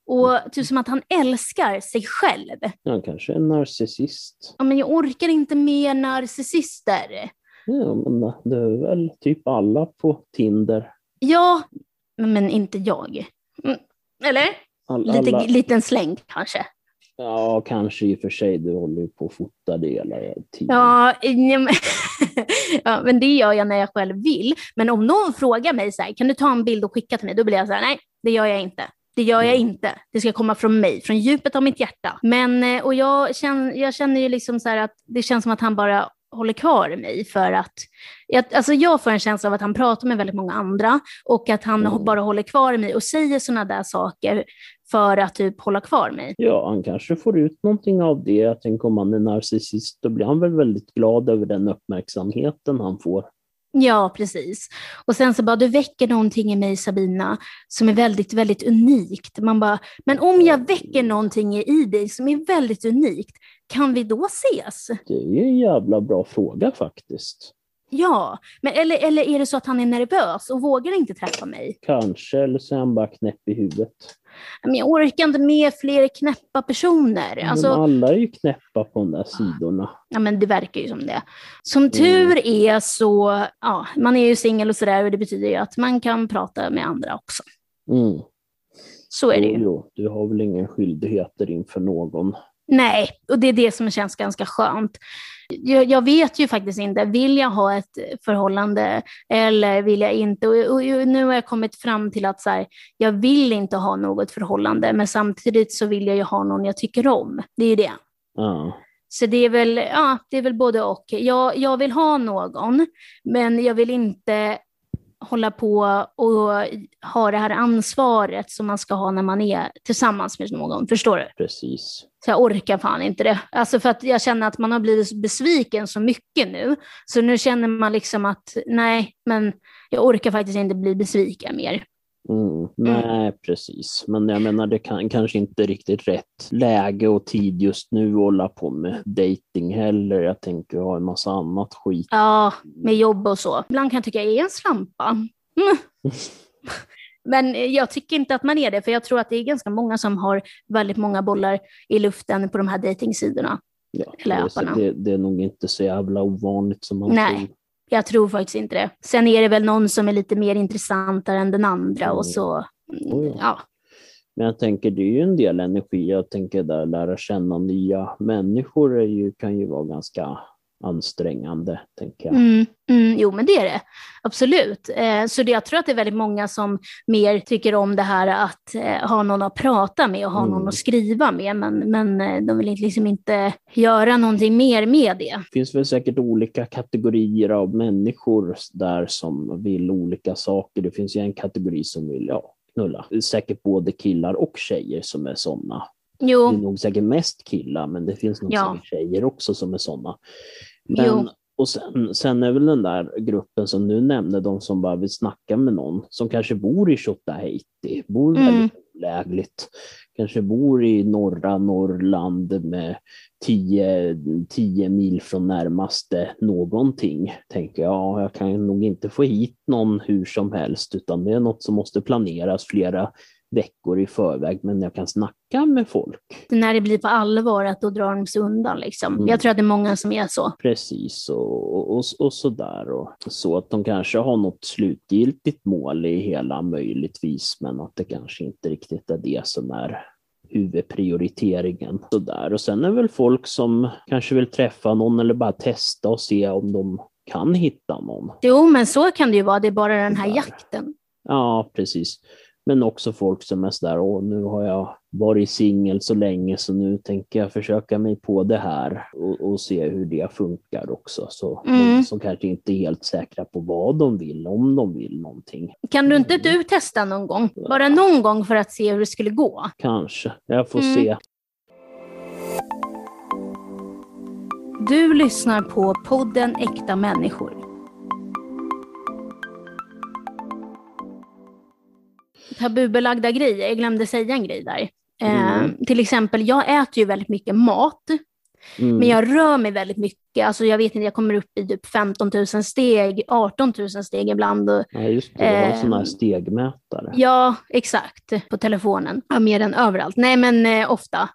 Och typ som att han älskar sig själv. Han kanske är en narcissist. Ja, men jag orkar inte mer narcissister. Ja, men det är väl typ alla på Tinder. Ja, men inte jag. Mm. Eller? All, Lite, alla... Liten släng kanske. Ja, kanske i och för sig. Du håller ju på att fota det hela tiden. Ja, ja, men det gör jag när jag själv vill. Men om någon frågar mig så här, kan du ta en bild och skicka till mig? Då blir jag så här, nej, det gör jag inte. Det gör jag mm. inte. Det ska komma från mig, från djupet av mitt hjärta. Men, eh, och jag känner, jag känner ju liksom så att det känns som att han bara håller kvar mig för att jag, alltså jag får en känsla av att han pratar med väldigt många andra och att han mm. bara håller kvar mig och säger sådana där saker för att typ hålla kvar mig. Ja, han kanske får ut någonting av det. Jag tänker om han är narcissist, då blir han väl väldigt glad över den uppmärksamheten han får. Ja, precis. Och sen så bara, du väcker någonting i mig Sabina som är väldigt, väldigt unikt. Man bara, men om jag väcker någonting i dig som är väldigt unikt, kan vi då ses? Det är en jävla bra fråga faktiskt. Ja, men eller, eller är det så att han är nervös och vågar inte träffa mig? Kanske, eller så är han bara knäpp i huvudet. Men jag orkar inte med fler knäppa personer. Men alltså, alla är ju knäppa på de där sidorna. Ja, men det verkar ju som det. Som mm. tur är så, ja, man är ju singel och sådär och det betyder ju att man kan prata med andra också. Mm. Så är det ju. Jo, du har väl ingen skyldigheter inför någon. Nej, och det är det som känns ganska skönt. Jag, jag, vet ju faktiskt inte, vill jag ha ett förhållande eller vill jag inte? Och, och nu har jag kommit fram till att så här, jag vill inte ha något förhållande, men samtidigt så vill jag ju ha någon jag tycker om. Det är ju det. Mm. Så det är väl, ja, det är väl både och. Jag, jag vill ha någon, men jag vill inte hålla på och ha det här ansvaret som man ska ha när man är tillsammans med någon. Förstår du? Precis. Så jag orkar fan inte det. Alltså för att jag känner att man har blivit besviken så mycket nu. Så nu känner man liksom att nej, men jag orkar faktiskt inte bli besviken mer. Mm, nej, mm. precis. Men jag menar, det kan kanske inte riktigt rätt läge och tid just nu att hålla på med dating heller. Jag tänker ha en massa annat skit. Ja, med jobb och så. Ibland kan jag tycka jag är en slampa. Mm. Men jag tycker inte att man är det, för jag tror att det är ganska många som har väldigt många bollar i luften på de här dejtingsidorna. Ja, det, det, det, är nog inte så jävla ovanligt som man Nej. tror. Jag tror faktiskt inte det. Sen är det väl någon som är lite mer intressantare än den andra och så, oh ja. Men jag tänker det är ju en del energi. Jag tänker där lära känna nya människor ju, kan ju vara ganska ansträngande, tänker jag. Mm, mm, jo, men det är det. Absolut. Eh, så det, jag tror att det är väldigt många som mer tycker om det här att eh, ha någon att prata med och ha mm. någon att skriva med, men, men eh, de vill liksom inte göra någonting mer med det. Det finns väl säkert olika kategorier av människor där som vill olika saker. Det finns ju en kategori som vill ja, knulla. Säkert både killar och tjejer som är sådana. Jo. Det är nog säkert mest killar, men det finns nog ja. säkert tjejer också som är sådana. Men, och sen, sen är väl den där gruppen som du nämnde, de som bara vill snacka med någon, som kanske bor i Tjotahejti, bor mm. väldigt lägligt, kanske bor i norra Norrland med 10 mil från närmaste någonting. Tänker jag, ja, jag kan nog inte få hit någon hur som helst, utan det är något som måste planeras flera veckor i förväg, men jag kan snacka med folk. När det blir på allvar, att då drar de sig undan. Liksom. Mm. Jag tror att det är många som är så. Precis, och, och, och sådär. Och så att de kanske har något slutgiltigt mål i hela möjligtvis, men att det kanske inte riktigt är det som är huvudprioriteringen. Sådär. Och sen är väl folk som kanske vill träffa någon eller bara testa och se om de kan hitta någon. Jo, men så kan det ju vara. Det är bara den här Där. jakten. Ja, precis. Men också folk som är sådär, åh nu har jag varit singel så länge så nu tänker jag försöka mig på det här och, och se hur det funkar också. Så Mm. som kanske inte är helt säkra på vad de vill, om de vill någonting. Kan du inte du testa någon gång? Bara någon gång för att se hur det skulle gå? Kanske. Jag får Mm. se. Du lyssnar på podden Äkta människor. Tabubelagda grejer, jag glömde säga en grej där. Eh, Mm. till exempel, jag äter ju väldigt mycket mat, Mm. men jag rör mig väldigt mycket. Alltså jag vet inte, jag kommer upp i typ 15 000 steg, 18 000 steg ibland. Och, Ja, just det. Det var en sån här stegmätare. ja, exakt, på telefonen. Ja, mer än överallt. Nej, men eh, ofta.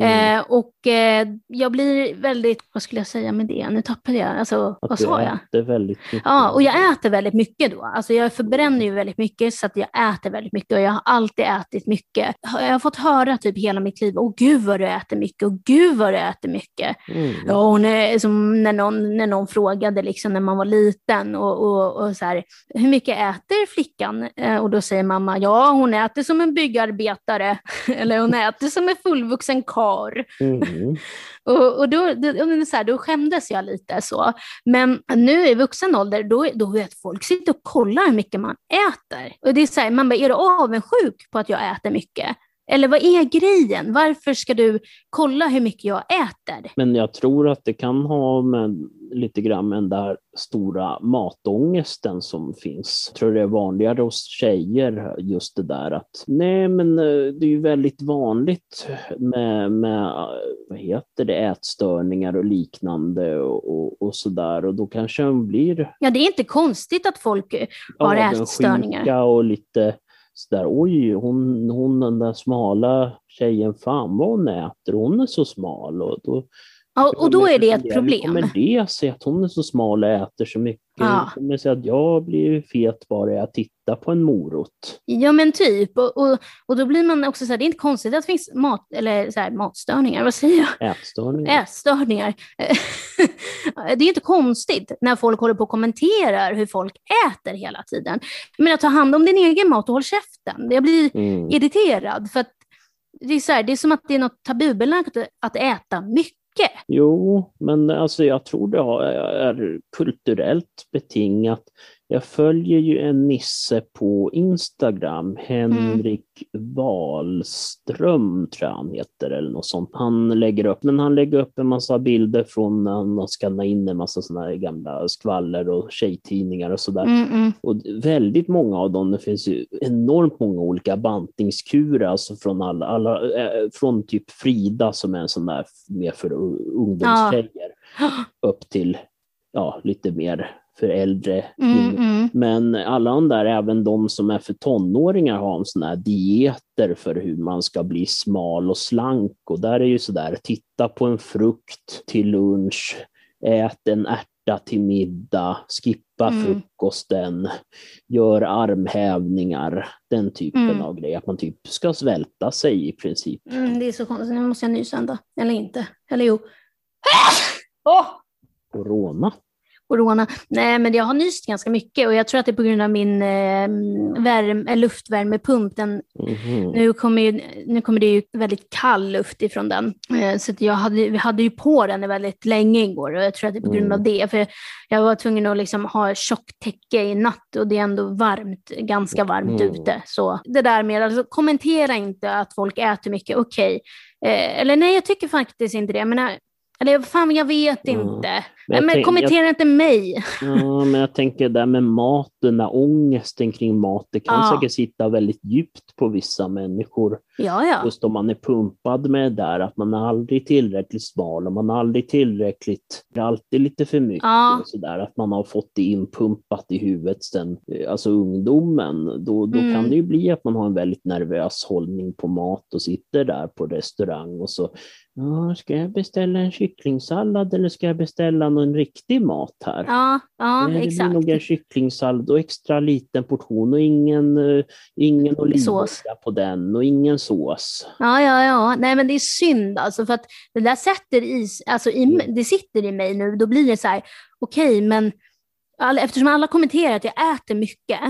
Mm. Eh, och eh, jag blir väldigt, vad skulle jag säga med det? Nu tappade jag, alltså Att vad sa jag? äter väldigt mycket. Ja, och jag äter väldigt mycket då. Alltså jag förbränner ju väldigt mycket så att jag äter väldigt mycket och jag har alltid ätit mycket. Jag har fått höra typ hela mitt liv, åh gud vad du äter mycket, och gud vad du äter mycket. Mm. Ja, hon är, som när, någon, när någon frågade liksom när man var liten och, och, och så här, hur mycket äter flickan? Eh, och då säger mamma, ja hon äter som en byggarbetare, eller hon äter som en fullvuxen kar. Mm. Och, och då, då, då, så här, då skämdes jag lite så. Men nu i vuxen ålder, då, då vet folk sitter och kollar hur mycket man äter. Och det är så här, man bara, är du avundsjuk på att jag äter mycket? Eller vad är grejen? Varför ska du kolla hur mycket jag äter? Men jag tror att det kan ha med lite grann med den där stora matångesten som finns. Jag tror det är vanligare hos tjejer just det där att nej men eh, det är ju väldigt vanligt med, med eh, vad heter det, ätstörningar och liknande och, och, och sådär och då kanske de blir Ja, det är inte konstigt att folk har ätstörningar. avundsjuka och lite sådär oj, hon, hon den där smala tjejen, fan vad hon äter, hon är så smal och då Ja, och då är det ett Hur problem. kommer det sig att hon är så smal och äter så mycket? Ja. Hur kommer det sig att jag blir fet bara jag tittar på en morot? Ja men typ, och, och, och då blir man också så här, det är inte konstigt att det finns mat, eller så här, matstörningar, vad säger jag? Ätstörningar. Ätstörningar. det är inte konstigt när folk håller på och kommenterar hur folk äter hela tiden. Jag menar, ta hand om din egen mat och håll käften. Jag blir Mm. irriterad för att det är, så här, det är som att det är något tabubelagt att äta mycket. Jo, men alltså jag tror det är kulturellt betingat. Jag följer ju en nisse på Instagram, Henrik Wahlström tror jag han heter eller något sånt. Han lägger upp, men han lägger upp en massa bilder från när han har skannat in en massa sådana här gamla skvaller och tjejtidningar och sådär. Mm, mm. Och väldigt många av dem, det finns ju enormt många olika bantningskurer, alltså från alla, alla eh, från typ Frida som är en sån där mer för ungdomstjejer, upp till ja, lite mer för äldre Mm, mm. Men alla de där, även de som är för tonåringar, har en sån här dieter för hur man ska bli smal och slank. Och där är ju sådär, titta på en frukt till lunch, ät en ärta till middag, skippa Mm. frukosten, gör armhävningar, den typen Mm. av grejer. Att man typ ska svälta sig i princip. Mm, det är så konstigt, nu måste jag nysa ändå. Eller inte. Eller jo. Åh! Corona. Corona. Nej, men jag har nyst ganska mycket och jag tror att det är på grund av min eh, värme, eh, luftvärmepump. Den, Mhm. nu, kommer ju, nu kommer det ju väldigt kall luft ifrån den. Eh, så att jag hade, vi hade ju på den väldigt länge igår och jag tror att det är på grund Mm. av det. För jag var tvungen att liksom ha tjockt täcke i natt och det är ändå varmt, ganska varmt Mm. ute. Så det där med, alltså, kommentera inte att folk äter mycket, okej. Eh, eller nej, jag tycker faktiskt inte det. Men, eh, eller fan, jag vet Mm. inte. Men men tänk- kommentera inte mig. Ja, men jag tänker där med mat, den där ångesten kring mat, det kan Ja. säkert sitta väldigt djupt på vissa människor. Ja, ja. Just om man är pumpad med det där, att man är aldrig tillräckligt smal och man är aldrig tillräckligt, det är alltid lite för mycket Ja. och sådär, att man har fått det inpumpat i huvudet sen, eh, alltså ungdomen, då, då Mm. kan det ju bli att man har en väldigt nervös hållning på mat och sitter där på restaurang och så Ja, ska jag beställa en kycklingsallad eller ska jag beställa någon riktig mat här? Ja, ja Nej, det exakt. blir nog en kycklingsallad och extra liten portion och ingen, eh, ingen olivolja på den och ingen sås. Ja, ja, ja. Nej, men det är synd alltså, för att det där sätter i, alltså i, det sitter i mig nu. Då blir det så här, okej, men eftersom alla kommenterar att jag äter mycket,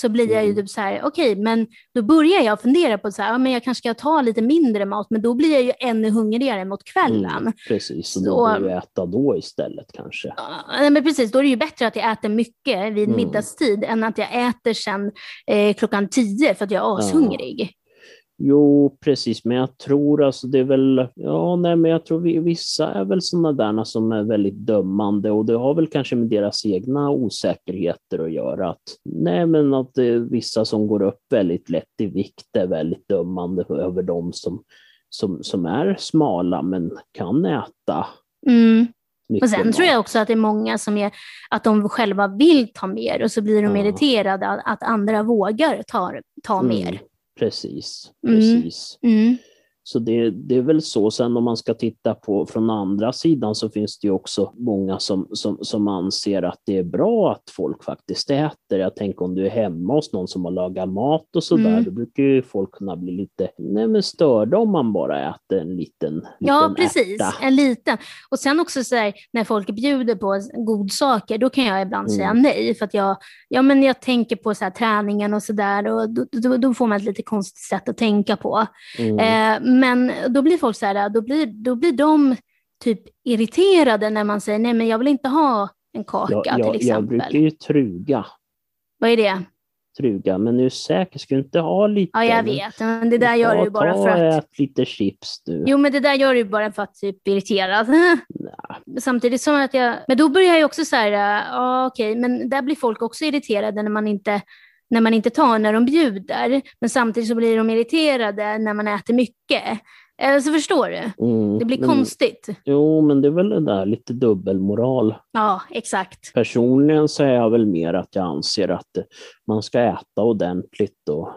så blir jag ju Mm. typ så här, okej, men då börjar jag fundera på så här, ja, men jag kanske ska ta lite mindre mat, men då blir jag ju ännu hungrigare mot kvällen. Mm, precis, och då Så- får du äta då istället kanske. Ja, men precis, då är det ju bättre att jag äter mycket vid Mm. middagstid än att jag äter sen eh, klockan tio för att jag är ashungrig. Jo, precis, men jag tror alltså det är väl, ja nej men jag tror vi, vissa är väl sådana där som är väldigt dömande och det har väl kanske med deras egna osäkerheter att göra. Att, nej men att det är vissa som går upp väldigt lätt i vikt är väldigt dömande över de som, som, som är smala men kan äta Mm. Och sen mat. tror jag också att det är många som är, att de själva vill ta mer och så blir de Ja. irriterade att, att andra vågar ta, ta Mm, mer. Precis, Mm. precis. Mm. Så det, det är väl så. Sen om man ska titta på från andra sidan så finns det ju också många som, som, som anser att det är bra att folk faktiskt äter. Jag tänker om du är hemma hos någon som har lagat mat och sådär, Mm. då brukar ju folk kunna bli lite nej, men störda om man bara äter en liten, Ja, liten precis. ärta. En liten. Och sen också så här, när folk bjuder på godsaker, då kan jag ibland säga Mm. nej. För att jag, ja, men jag tänker på så här, träningen och sådär och då, då, då får man ett lite konstigt sätt att tänka på. Mm. Eh, men då blir folk så här, då blir, då blir de typ irriterade när man säger nej, men jag vill inte ha en kaka jag, till jag, jag exempel. brukar ju truga, Vad är det? truga, men nu är du säker, ska du inte ha lite? Ja, jag vet. Men det där gör du ju bara ta för att... ät lite chips nu. Jo, men det där gör du bara för att typ irriterad. Nej. Samtidigt som att jag... Men då börjar jag också så här, ja okej, men där blir folk också irriterade när man inte när man inte tar när de bjuder, men samtidigt så blir de irriterade när man äter mycket. Eh, Så förstår du? Mm, Det blir men- konstigt. Jo, men det är väl det där lite dubbelmoral. Ja, exakt. Personligen så är jag väl mer att jag anser att man ska äta ordentligt och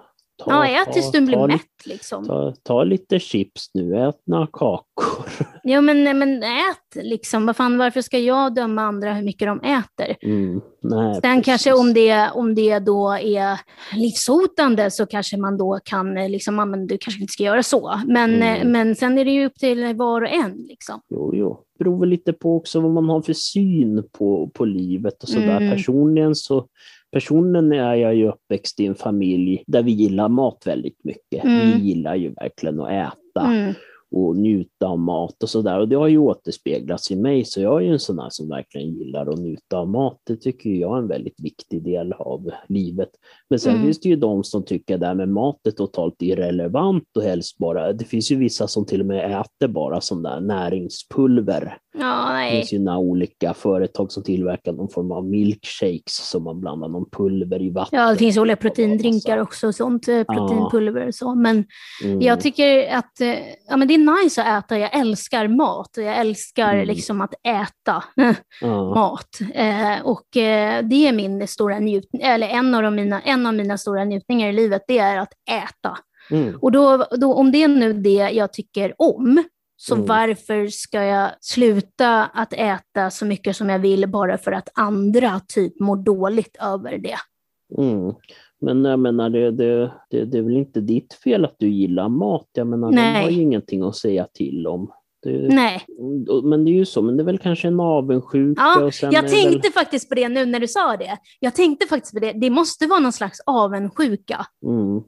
ta, Ja, ät tills du blir ta, mätt liksom. Ta, ta lite chips nu, ät några kakor. Ja, men, men ät liksom. Vad fan, varför ska jag döma andra hur mycket de äter? Mm, nej, Sen precis. kanske om det, om det då är livshotande så kanske man då kan, eh, liksom, men du kanske inte ska göra så. Men, Mm. eh, men sen är det ju upp till var och en. Liksom. Jo, jo. Det beror väl lite på också vad man har för syn på, på livet och sådär. Mm. Personligen så Personligen är jag ju uppväxt i en familj där vi gillar mat väldigt mycket. Mm. Vi gillar ju verkligen att äta. Mm. och njuta av mat och sådär. Och det har ju återspeglats i mig, så jag är ju en sån här som verkligen gillar att njuta av mat. Det tycker jag är en väldigt viktig del av livet. Men sen Mm. finns det ju de som tycker det här med mat är totalt irrelevant och helst bara, det finns ju vissa som till och med äter bara sån där näringspulver. Ja, Det finns ju några olika företag som tillverkar någon form av milkshakes som man blandar någon pulver i vatten. Ja, det finns olika proteindrinkar också, och sånt eh, proteinpulver och så. Men Mm. jag tycker att eh, ja, men det är nice att äta. Jag älskar mat och jag älskar Mm. liksom att äta ja. mat. Eh, och eh, det är min stora njutning, eller en av, mina, en av mina stora njutningar i livet, det är att äta. Mm. Och då, då, om det är nu det jag tycker om, så Mm. varför ska jag sluta att äta så mycket som jag vill bara för att andra typ mår dåligt över det? Mm. Men jag menar, det, det, det, det är väl inte ditt fel att du gillar mat? Jag menar, Nej. de har ju ingenting att säga till om. Det, Nej, Men det är ju så, men det är väl kanske en avundsjuka. Ja, och sen jag tänkte Väl, faktiskt på det nu när du sa det. Jag tänkte faktiskt på det. Det måste vara någon slags avundsjuka. mm,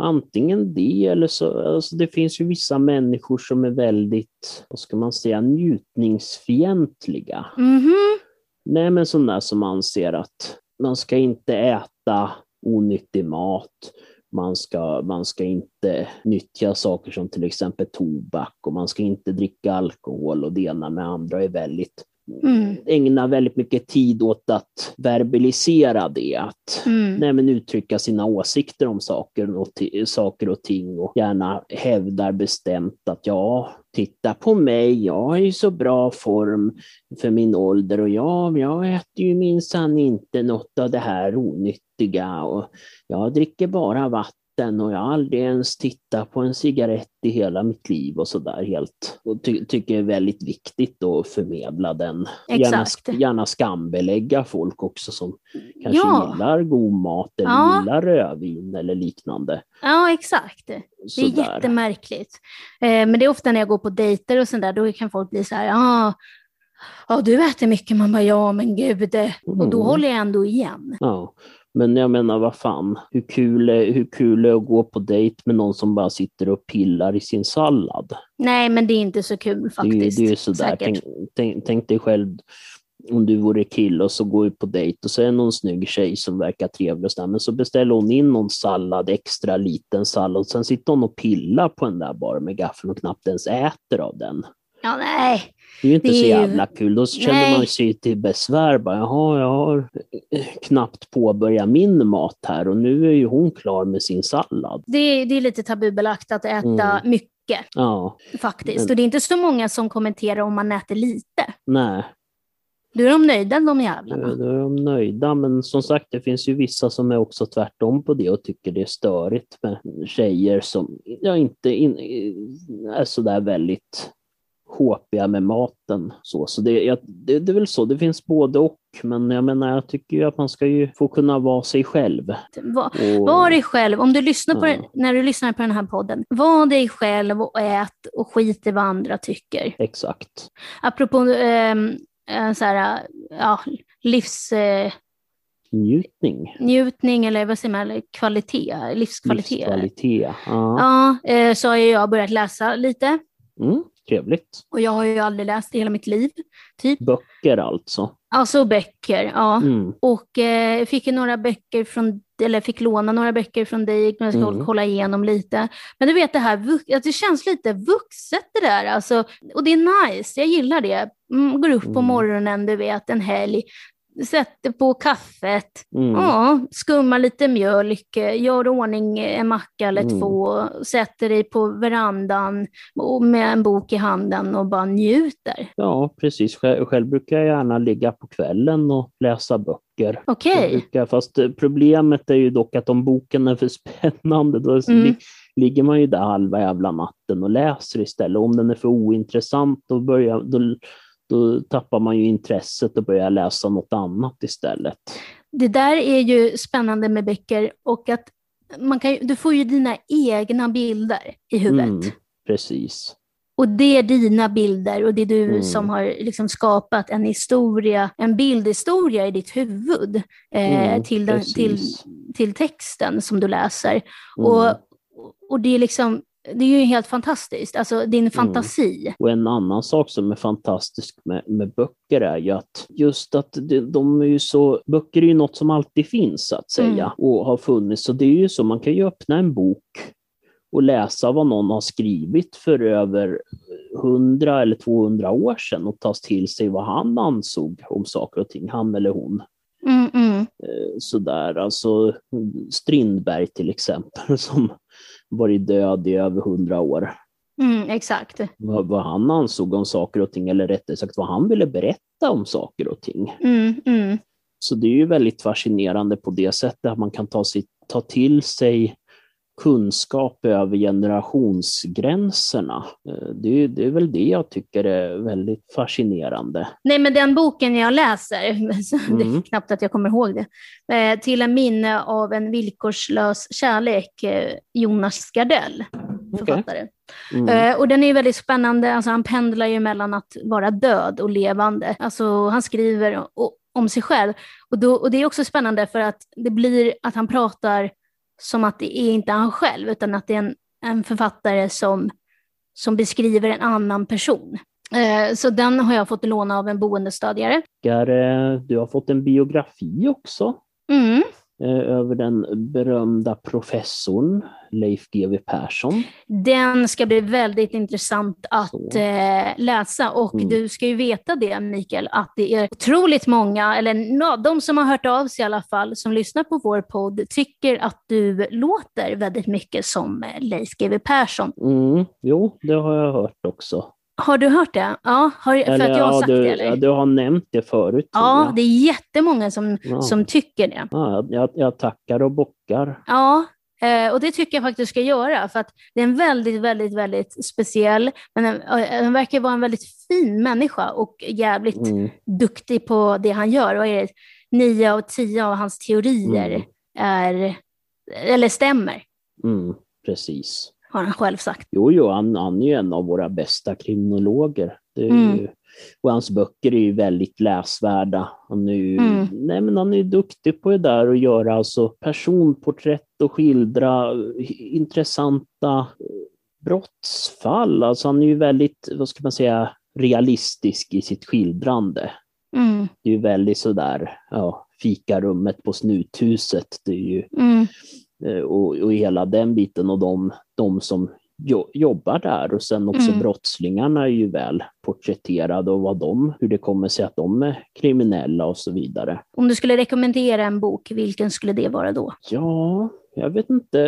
antingen det eller så, alltså det finns ju vissa människor som är väldigt, vad ska man säga, njutningsfientliga. Mhm. Nej, men sådana som anser att man ska inte äta onyttig mat. Man ska, man ska inte nyttja saker som till exempel tobak och man ska inte dricka alkohol och det ena med andra är väldigt Mm. ägnar väldigt mycket tid åt att verbalisera det, att Mm. nej, uttrycka sina åsikter om saker och, saker och ting och gärna hävdar bestämt att ja, titta på mig, jag är i så bra form för min ålder och ja, jag äter ju minsann inte något av det här onyttiga och jag dricker bara vatten jag har aldrig ens tittat på en cigarett i hela mitt liv och sådär helt. Och ty tycker det är väldigt viktigt att förmedla den. Gärna, Exakt. gärna skambelägga folk också som kanske Ja. gillar god mat eller Ja. gillar rödvin eller liknande. Ja, exakt. Det är Sådär. jättemärkligt. Eh, men det är ofta när jag går på dejter och sånt där, då kan folk bli så här, ah, ja du äter mycket, man bara ja men gud, eh, och då Mm. håller jag ändå igen. Ja. Men jag menar, vad fan, hur kul, är, hur kul är det att gå på dejt med någon som bara sitter och pillar i sin sallad? Nej men det är inte så kul Det är faktiskt. det är sådär, tänk, tänk, tänk dig själv om du vore kille och så går du på dejt och så är det någon snygg tjej som verkar trevlig och sådär, men så beställer hon in någon sallad, extra liten sallad, och sen sitter hon och pillar på den där bara med gaffeln och knappt ens äter av den. Ja, nej. Det är ju inte Det så är ju- jävla kul. Då känner Nej. man sig till besvär. Bara, Jaha, jag har eh, knappt påbörjat min mat här och nu är ju hon klar med sin sallad. Det, är- det är lite tabubelagt att äta Mm. mycket Ja, faktiskt. Men- Och det är inte så många som kommenterar om man äter lite. nej, Då är de nöjda de jävlarna. då är de nöjda. Men som sagt, det finns ju vissa som är också tvärtom på det och tycker det är störigt med tjejer som ja, inte in, är sådär väldigt håpiga med maten. Så, så det, jag, det, det är väl så, det finns både och. Men jag menar, jag tycker ju att man ska ju få kunna vara sig själv. Va, Och, var dig själv, om du lyssnar på Ja. den, när du lyssnar på den här podden, var dig själv och ät och skit i vad andra tycker. Exakt. Apropå ehm, eh, så här, ja, livsnjutning Njutning. eller vad säger man, kvalitet, livskvalitet. Livskvalitet. Ja. Ja, eh, så har jag börjat läsa lite Mm, trevligt. och jag har ju aldrig läst i hela mitt liv, typ. Böcker alltså. Alltså böcker, ja. Mm. Och eh, fick ju några böcker från, eller fick låna några böcker från dig, men jag ska Mm. kolla igenom lite. Men du vet det här, det känns lite vuxet det där, alltså, och det är nice, jag gillar det. Mm, går upp på Mm. morgonen, du vet, en helg, sätter på kaffet, Mm. ja, skummar lite mjölk, gör ordning en macka eller Mm. två, sätter dig på verandan med en bok i handen och bara njuter. Ja, precis. Själv, själv brukar jag gärna ligga på kvällen och läsa böcker. Jag Okej. brukar, fast eh, problemet är ju dock att om boken är för spännande, då Mm. li, ligger man ju där halva jävla natten och läser istället. Om den är för ointressant, då, börjar, då, då tappar man ju intresset och börjar läsa något annat istället. Det där är ju spännande med böcker och att man kan, du får ju dina egna bilder i huvudet. Mm, precis. Och det är dina bilder och det är du Mm. som har liksom skapat en historia, en bildhistoria i ditt huvud eh, Mm, till, den, till, till texten som du läser. Mm. Och, och det är liksom, det är ju helt fantastiskt, alltså din fantasi. Och en annan sak som är fantastisk med, med böcker är ju att just att de, de är ju så, böcker är ju något som alltid finns så att säga Mm. och har funnits. Så det är ju så, man kan ju öppna en bok och läsa vad någon har skrivit för över 100 eller 200 år sedan och ta till sig vad han ansåg om saker och ting, han eller hon. Mm, mm. Eh, Sådär, alltså Strindberg till exempel som varit död i över 100 år Mm, exakt. vad, vad han ansåg om saker och ting, eller rättare sagt vad han ville berätta om saker och ting. Mm, mm. Så det är ju väldigt fascinerande på det sättet att man kan ta, sig, ta till sig kunskap över generationsgränserna. Eh, Det är, det är väl det jag tycker är väldigt fascinerande. Nej, men den boken jag läser, det är Mm. knappt att jag kommer ihåg det, eh, Till en minne av en villkorslös kärlek, eh, Jonas Gardell, författare. Mm. Eh, Och den är väldigt spännande, alltså han pendlar ju mellan att vara död och levande. Alltså han skriver o- om sig själv. Och, då, och det är också spännande för att det blir att han pratar som att det är inte han själv, utan att det är en, en författare som, som beskriver en annan person. Eh, Så den har jag fått låna av en boendestödjare. Du har fått en biografi också Mm. Eh, över den berömda professorn Leif GW Persson. Den ska bli väldigt intressant att Så. eh, läsa och Mm. du ska ju veta det Mikael, att det är otroligt många, eller de som har hört av sig i alla fall, som lyssnar på vår podd, tycker att du låter väldigt mycket som eh, Leif GW Persson. Mm, jo, det har jag hört också. Har du hört det? Ja, har, för att jag har sagt du, det eller? ja, du har nämnt det förut. Ja, det är jättemånga som, Ja. som tycker det. Ja, jag, jag tackar och bockar. Ja, eh, och det tycker jag faktiskt du ska göra, för att det är en väldigt, väldigt, väldigt speciell, men eh, den verkar vara en väldigt fin människa och jävligt Mm, duktig på det han gör. Och är det nio av tio av hans teorier Mm. är, eller stämmer, mm, precis. Har han själv sagt. Jo, jo han, han är ju en av våra bästa kriminologer. Mm. ju, och hans böcker är ju väldigt läsvärda. Han är ju, Mm. nej, men han är duktig på det där att göra alltså personporträtt och skildra intressanta brottsfall. Alltså han är ju väldigt, vad ska man säga, realistisk i sitt skildrande. Mm. Det är ju väldigt sådär, ja, fikarummet på snuthuset. Det är ju, Mm. Eh, och, och hela den biten och de, de som jo, jobbar där och sen också Mm. brottslingarna är ju väl porträtterade och vad de, hur det kommer sig att de är kriminella och så vidare. Om du skulle rekommendera en bok, vilken skulle det vara då? Ja, jag vet inte.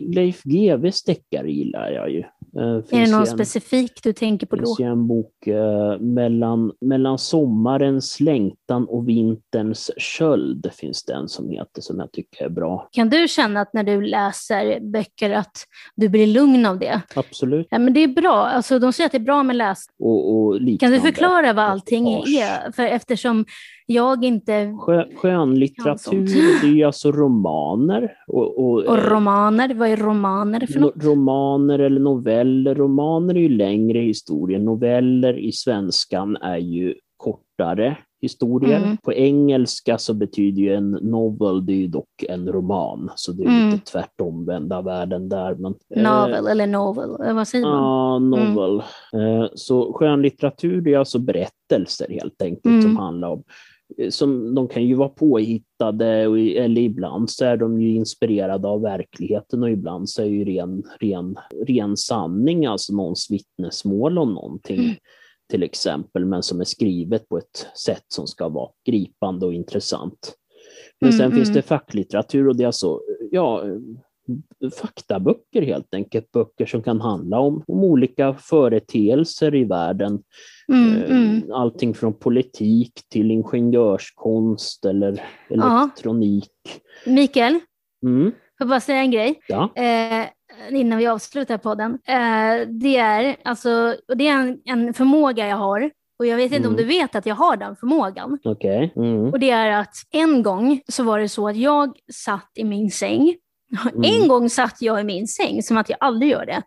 Leif GWs deckare gillar jag ju. Eh, Är det finns någon specifik du tänker på Det då? finns ju en bok eh, mellan, mellan sommarens längtan och vinterns köld finns det en som heter som jag tycker är bra. Kan du känna att när du läser böcker att du blir lugn av det? Absolut. Ja, men det är bra. Alltså, de säger att det är bra med läs. Och, och Kan du förklara vad allting är? För eftersom jag inte... Skö, skönlitteratur, det är ju alltså romaner. Och, och, Och eh, romaner, vad är romaner för något? romaner eller noveller. Romaner är ju längre historier. Noveller i svenskan är ju kortare historier. Mm. På engelska så betyder ju en novel, det är ju dock en roman. Så det är Mm. lite tvärtomvända världen där. Men, eh, Novel eller novel, eh, vad säger man? Ja, novel. Eh, Så skönlitteratur det är alltså berättelser helt enkelt Mm. som handlar om eh, som, de kan ju vara påhittade och, eller ibland så är de ju inspirerade av verkligheten och ibland så är ju ren, ren, ren sanning, alltså någons vittnesmål om någonting Mm. till till exempel, men som är skrivet på ett sätt som ska vara gripande och intressant. Men sen Mm, finns mm. det facklitteratur och det är alltså, ja, faktaböcker helt enkelt. Böcker som kan handla om, om olika företeelser i världen. Mm, Eh, mm. Allting från politik till ingenjörskonst eller elektronik. Mikael, Mm, får jag bara säga en grej? ja. eh, innan vi avslutar podden. Eh, det är, alltså, och det är en, en förmåga jag har. Och jag vet inte om Mm. du vet att jag har den förmågan. Okej. Mm. Och det är att en gång så var det så att jag satt i min säng. Mm. En gång satt jag i min säng, som att jag aldrig gör det.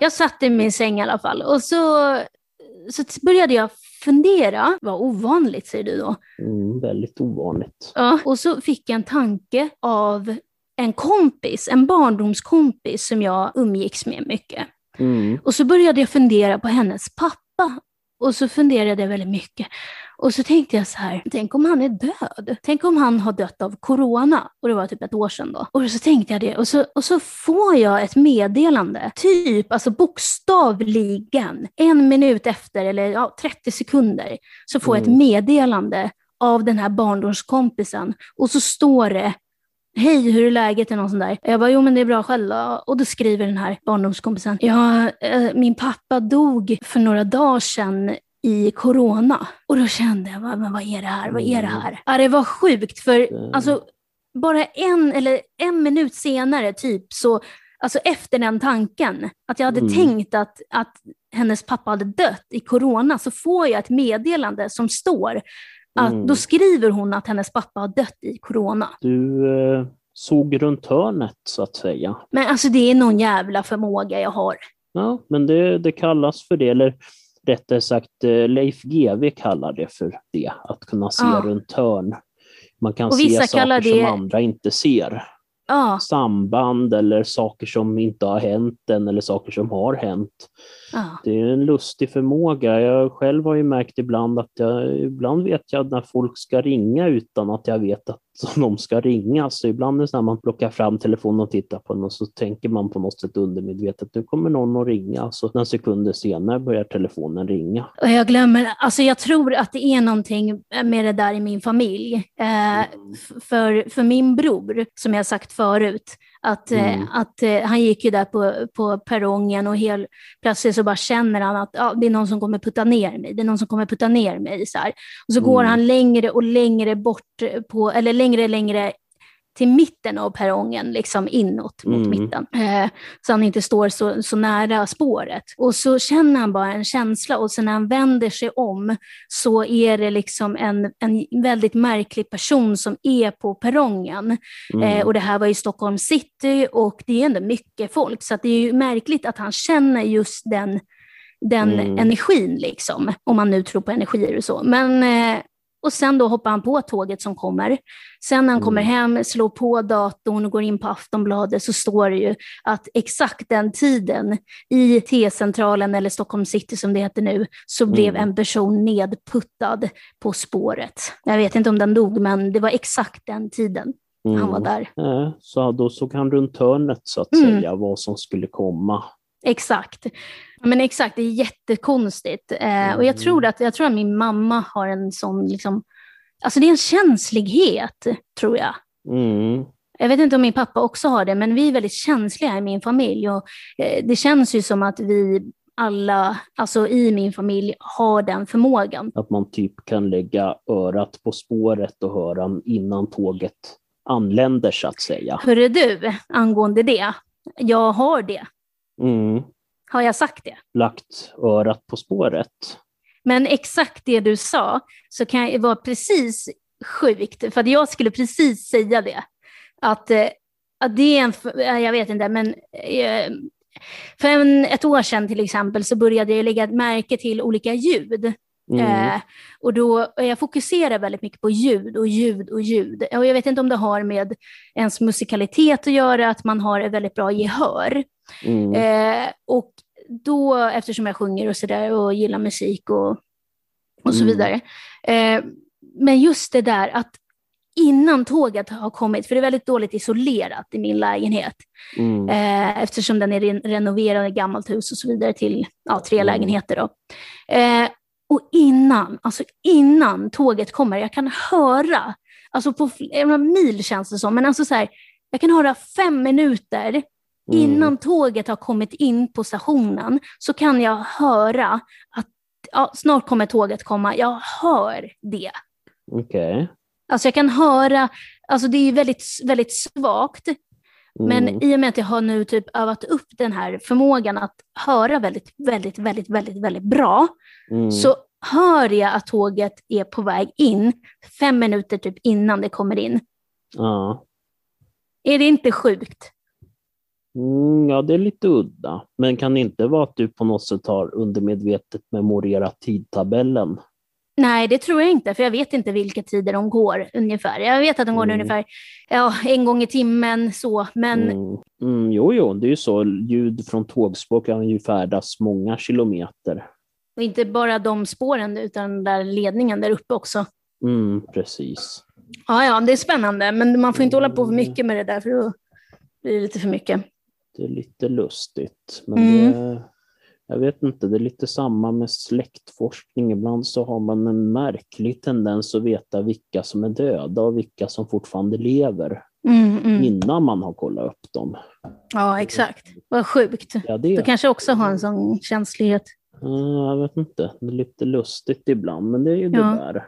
Jag satt i min säng i alla fall. Och så, så började jag fundera, vad ovanligt säger du då. Mm, väldigt ovanligt. Ja. Och så fick jag en tanke av en kompis, en barndomskompis som jag umgicks med mycket. Mm. Och så började jag fundera på hennes pappa. Och så funderade jag väldigt mycket. Och så tänkte jag så här, tänk om han är död? Tänk om han har dött av corona? Och det var typ ett år sedan då. Och så tänkte jag det. Och så, och så får jag ett meddelande, typ, alltså bokstavligen, en minut efter, eller ja, 30 sekunder, så får jag ett Mm. meddelande av den här barndomskompisen. Och så står det Hej, hur är läget? Eller något sånt där. Jag bara, jo men det är bra själv då. Och då skriver den här barndomskompisen, ja, eh, min pappa dog för några dagar sedan i corona. Och då kände jag, "Va- men vad är det här? Vad är det här? Ja, det var sjukt, för Mm. alltså, bara en eller en minut senare, typ, så, alltså efter den tanken, att jag hade Mm. tänkt att, att hennes pappa hade dött i corona, så får jag ett meddelande som står att Mm. då skriver hon att hennes pappa har dött i corona. Du eh, såg runt hörnet så att säga. Men alltså det är någon jävla förmåga jag har. Ja, men det, det kallas för det, eller rättare sagt eh, Leif GW kallar det för det, att kunna se Ja. runt hörn. Man kan Och se saker det- som andra inte ser. Ja, Samband eller saker som inte har hänt än eller saker som har hänt. ja. Det är en lustig förmåga. Jag själv har ju märkt ibland att jag, ibland vet jag när folk ska ringa utan att jag vet att de ska ringa. Så ibland är det så när man plockar fram telefonen och tittar på den och så tänker man på något sätt undermedvetet, nu kommer någon att ringa. Så några sekunder senare börjar telefonen ringa. Och jag glömmer, alltså jag tror att det är någonting med det där i min familj. Eh, f- för, för min bror, som jag sagt förut, att, eh, Mm. att eh, han gick ju där på, på perrongen och helt plötsligt så bara känner han att ja, det är någon som kommer putta ner mig, det är någon som kommer putta ner mig. Så här. Och så går Mm. han längre och längre bort, på, eller längre längre till mitten av perrongen, liksom inåt mot Mm. mitten. Eh, så han inte står så, så nära spåret. Och så känner han bara en känsla och sen när han vänder sig om så är det liksom en, en väldigt märklig person som är på perrongen. Mm. Eh, och det här var i Stockholm city och det är ändå mycket folk så det är ju märkligt att han känner just den den Mm. energin, liksom, om man nu tror på energier och så. Men, eh, och sen då hoppar han på tåget som kommer. Sen när han Mm. kommer hem, slår på datorn och går in på Aftonbladet så står det ju att exakt den tiden i T-centralen eller Stockholm city som det heter nu, så blev Mm. en person nedputtad på spåret. Jag vet inte om den dog, men det var exakt den tiden han var Mm. där. Eh, Så då såg han runt hörnet så att Mm. säga vad som skulle komma. Exakt. Men exakt, det är jättekonstigt. Eh, och jag Mm. tror, att, jag tror att min mamma har en sån, liksom, alltså det är en känslighet, tror jag. Mm. Jag vet inte om min pappa också har det, men vi är väldigt känsliga i min familj. Och, eh, det känns ju som att vi alla, alltså i min familj, har den förmågan. Att man typ kan lägga örat på spåret och höra innan tåget anländer så att säga. Hörru du, angående det, jag har det. Mm. Har jag sagt det? Lagt örat på spåret. Men exakt det du sa, så kan det vara precis sjukt, för jag skulle precis säga det. Att, eh, att det är en, eh, jag vet inte, men eh, för en, ett år sedan till exempel så började jag lägga märke till olika ljud. Mm. Eh, och då, jag fokuserar väldigt mycket på ljud och ljud och ljud. Och jag vet inte om det har med ens musikalitet att göra, att man har ett väldigt bra gehör. Mm. Eh, och då, eftersom jag sjunger och sådär och gillar musik och, och så Mm. vidare. Eh, men just det där att innan tåget har kommit, för det är väldigt dåligt isolerat i min lägenhet, Mm. eh, eftersom den är ren- renoverad i gammalt hus och så vidare till ja, tre Mm. lägenheter. Då. Eh, och innan, alltså innan tåget kommer, jag kan höra, alltså på flera mil känns det som, men alltså så här, jag kan höra fem minuter Mm. innan tåget har kommit in på stationen så kan jag höra att ja, snart kommer tåget komma. Jag hör det. Okej. Alltså jag kan höra, alltså det är väldigt, väldigt svagt, men Mm. i och med att jag har nu typ övat upp den här förmågan att höra väldigt, väldigt, väldigt, väldigt, väldigt bra, Mm. så hör jag att tåget är på väg in fem minuter typ innan det kommer in. Ja. Är det inte sjukt? Mm, ja, det är lite udda. Men kan det inte vara att du på något sätt har undermedvetet memorerat tidtabellen? Nej, det tror jag inte, för jag vet inte vilka tider de går ungefär. Jag vet att de går Mm. ungefär ja, en gång i timmen, så, men Mm. Mm, jo, jo, det är ju så. Ljud från tågspår kan ju färdas många kilometer. och inte bara de spåren, utan den där ledningen där uppe också. Mm, precis. Ja, ja, det är spännande, men man får inte hålla på för mycket med det där, för då blir det lite för mycket. Det är lite lustigt. Men Mm. det, jag vet inte, det är lite samma med släktforskning. Ibland så har man en märklig tendens att veta vilka som är döda och vilka som fortfarande lever Mm, mm. innan man har kollat upp dem. Ja, exakt. Vad sjukt. Ja, det Du kanske också har en sån känslighet. Ja, jag vet inte. Det är lite lustigt ibland, men det är ju det Ja. där.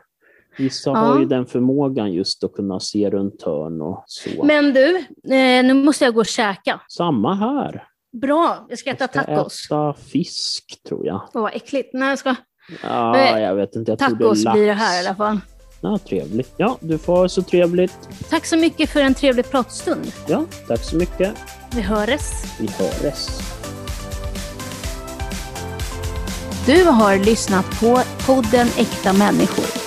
Vissa Ja. har ju den förmågan just att kunna se runt hörn och så. Men du, eh, nu måste jag gå och käka. Samma här. Bra, jag ska äta Jag ska tacos. äta fisk, tror jag. Åh, vad äckligt. Nej, jag ska... Ja, Eh, jag vet inte. Jag tror Tacos det är blir det här i alla fall. Ja, trevligt. Ja, du får ha så trevligt. Tack så mycket för en trevlig pratstund. Ja, tack så mycket. Vi hörs. Vi hörs. Du har lyssnat på podden Äkta människor.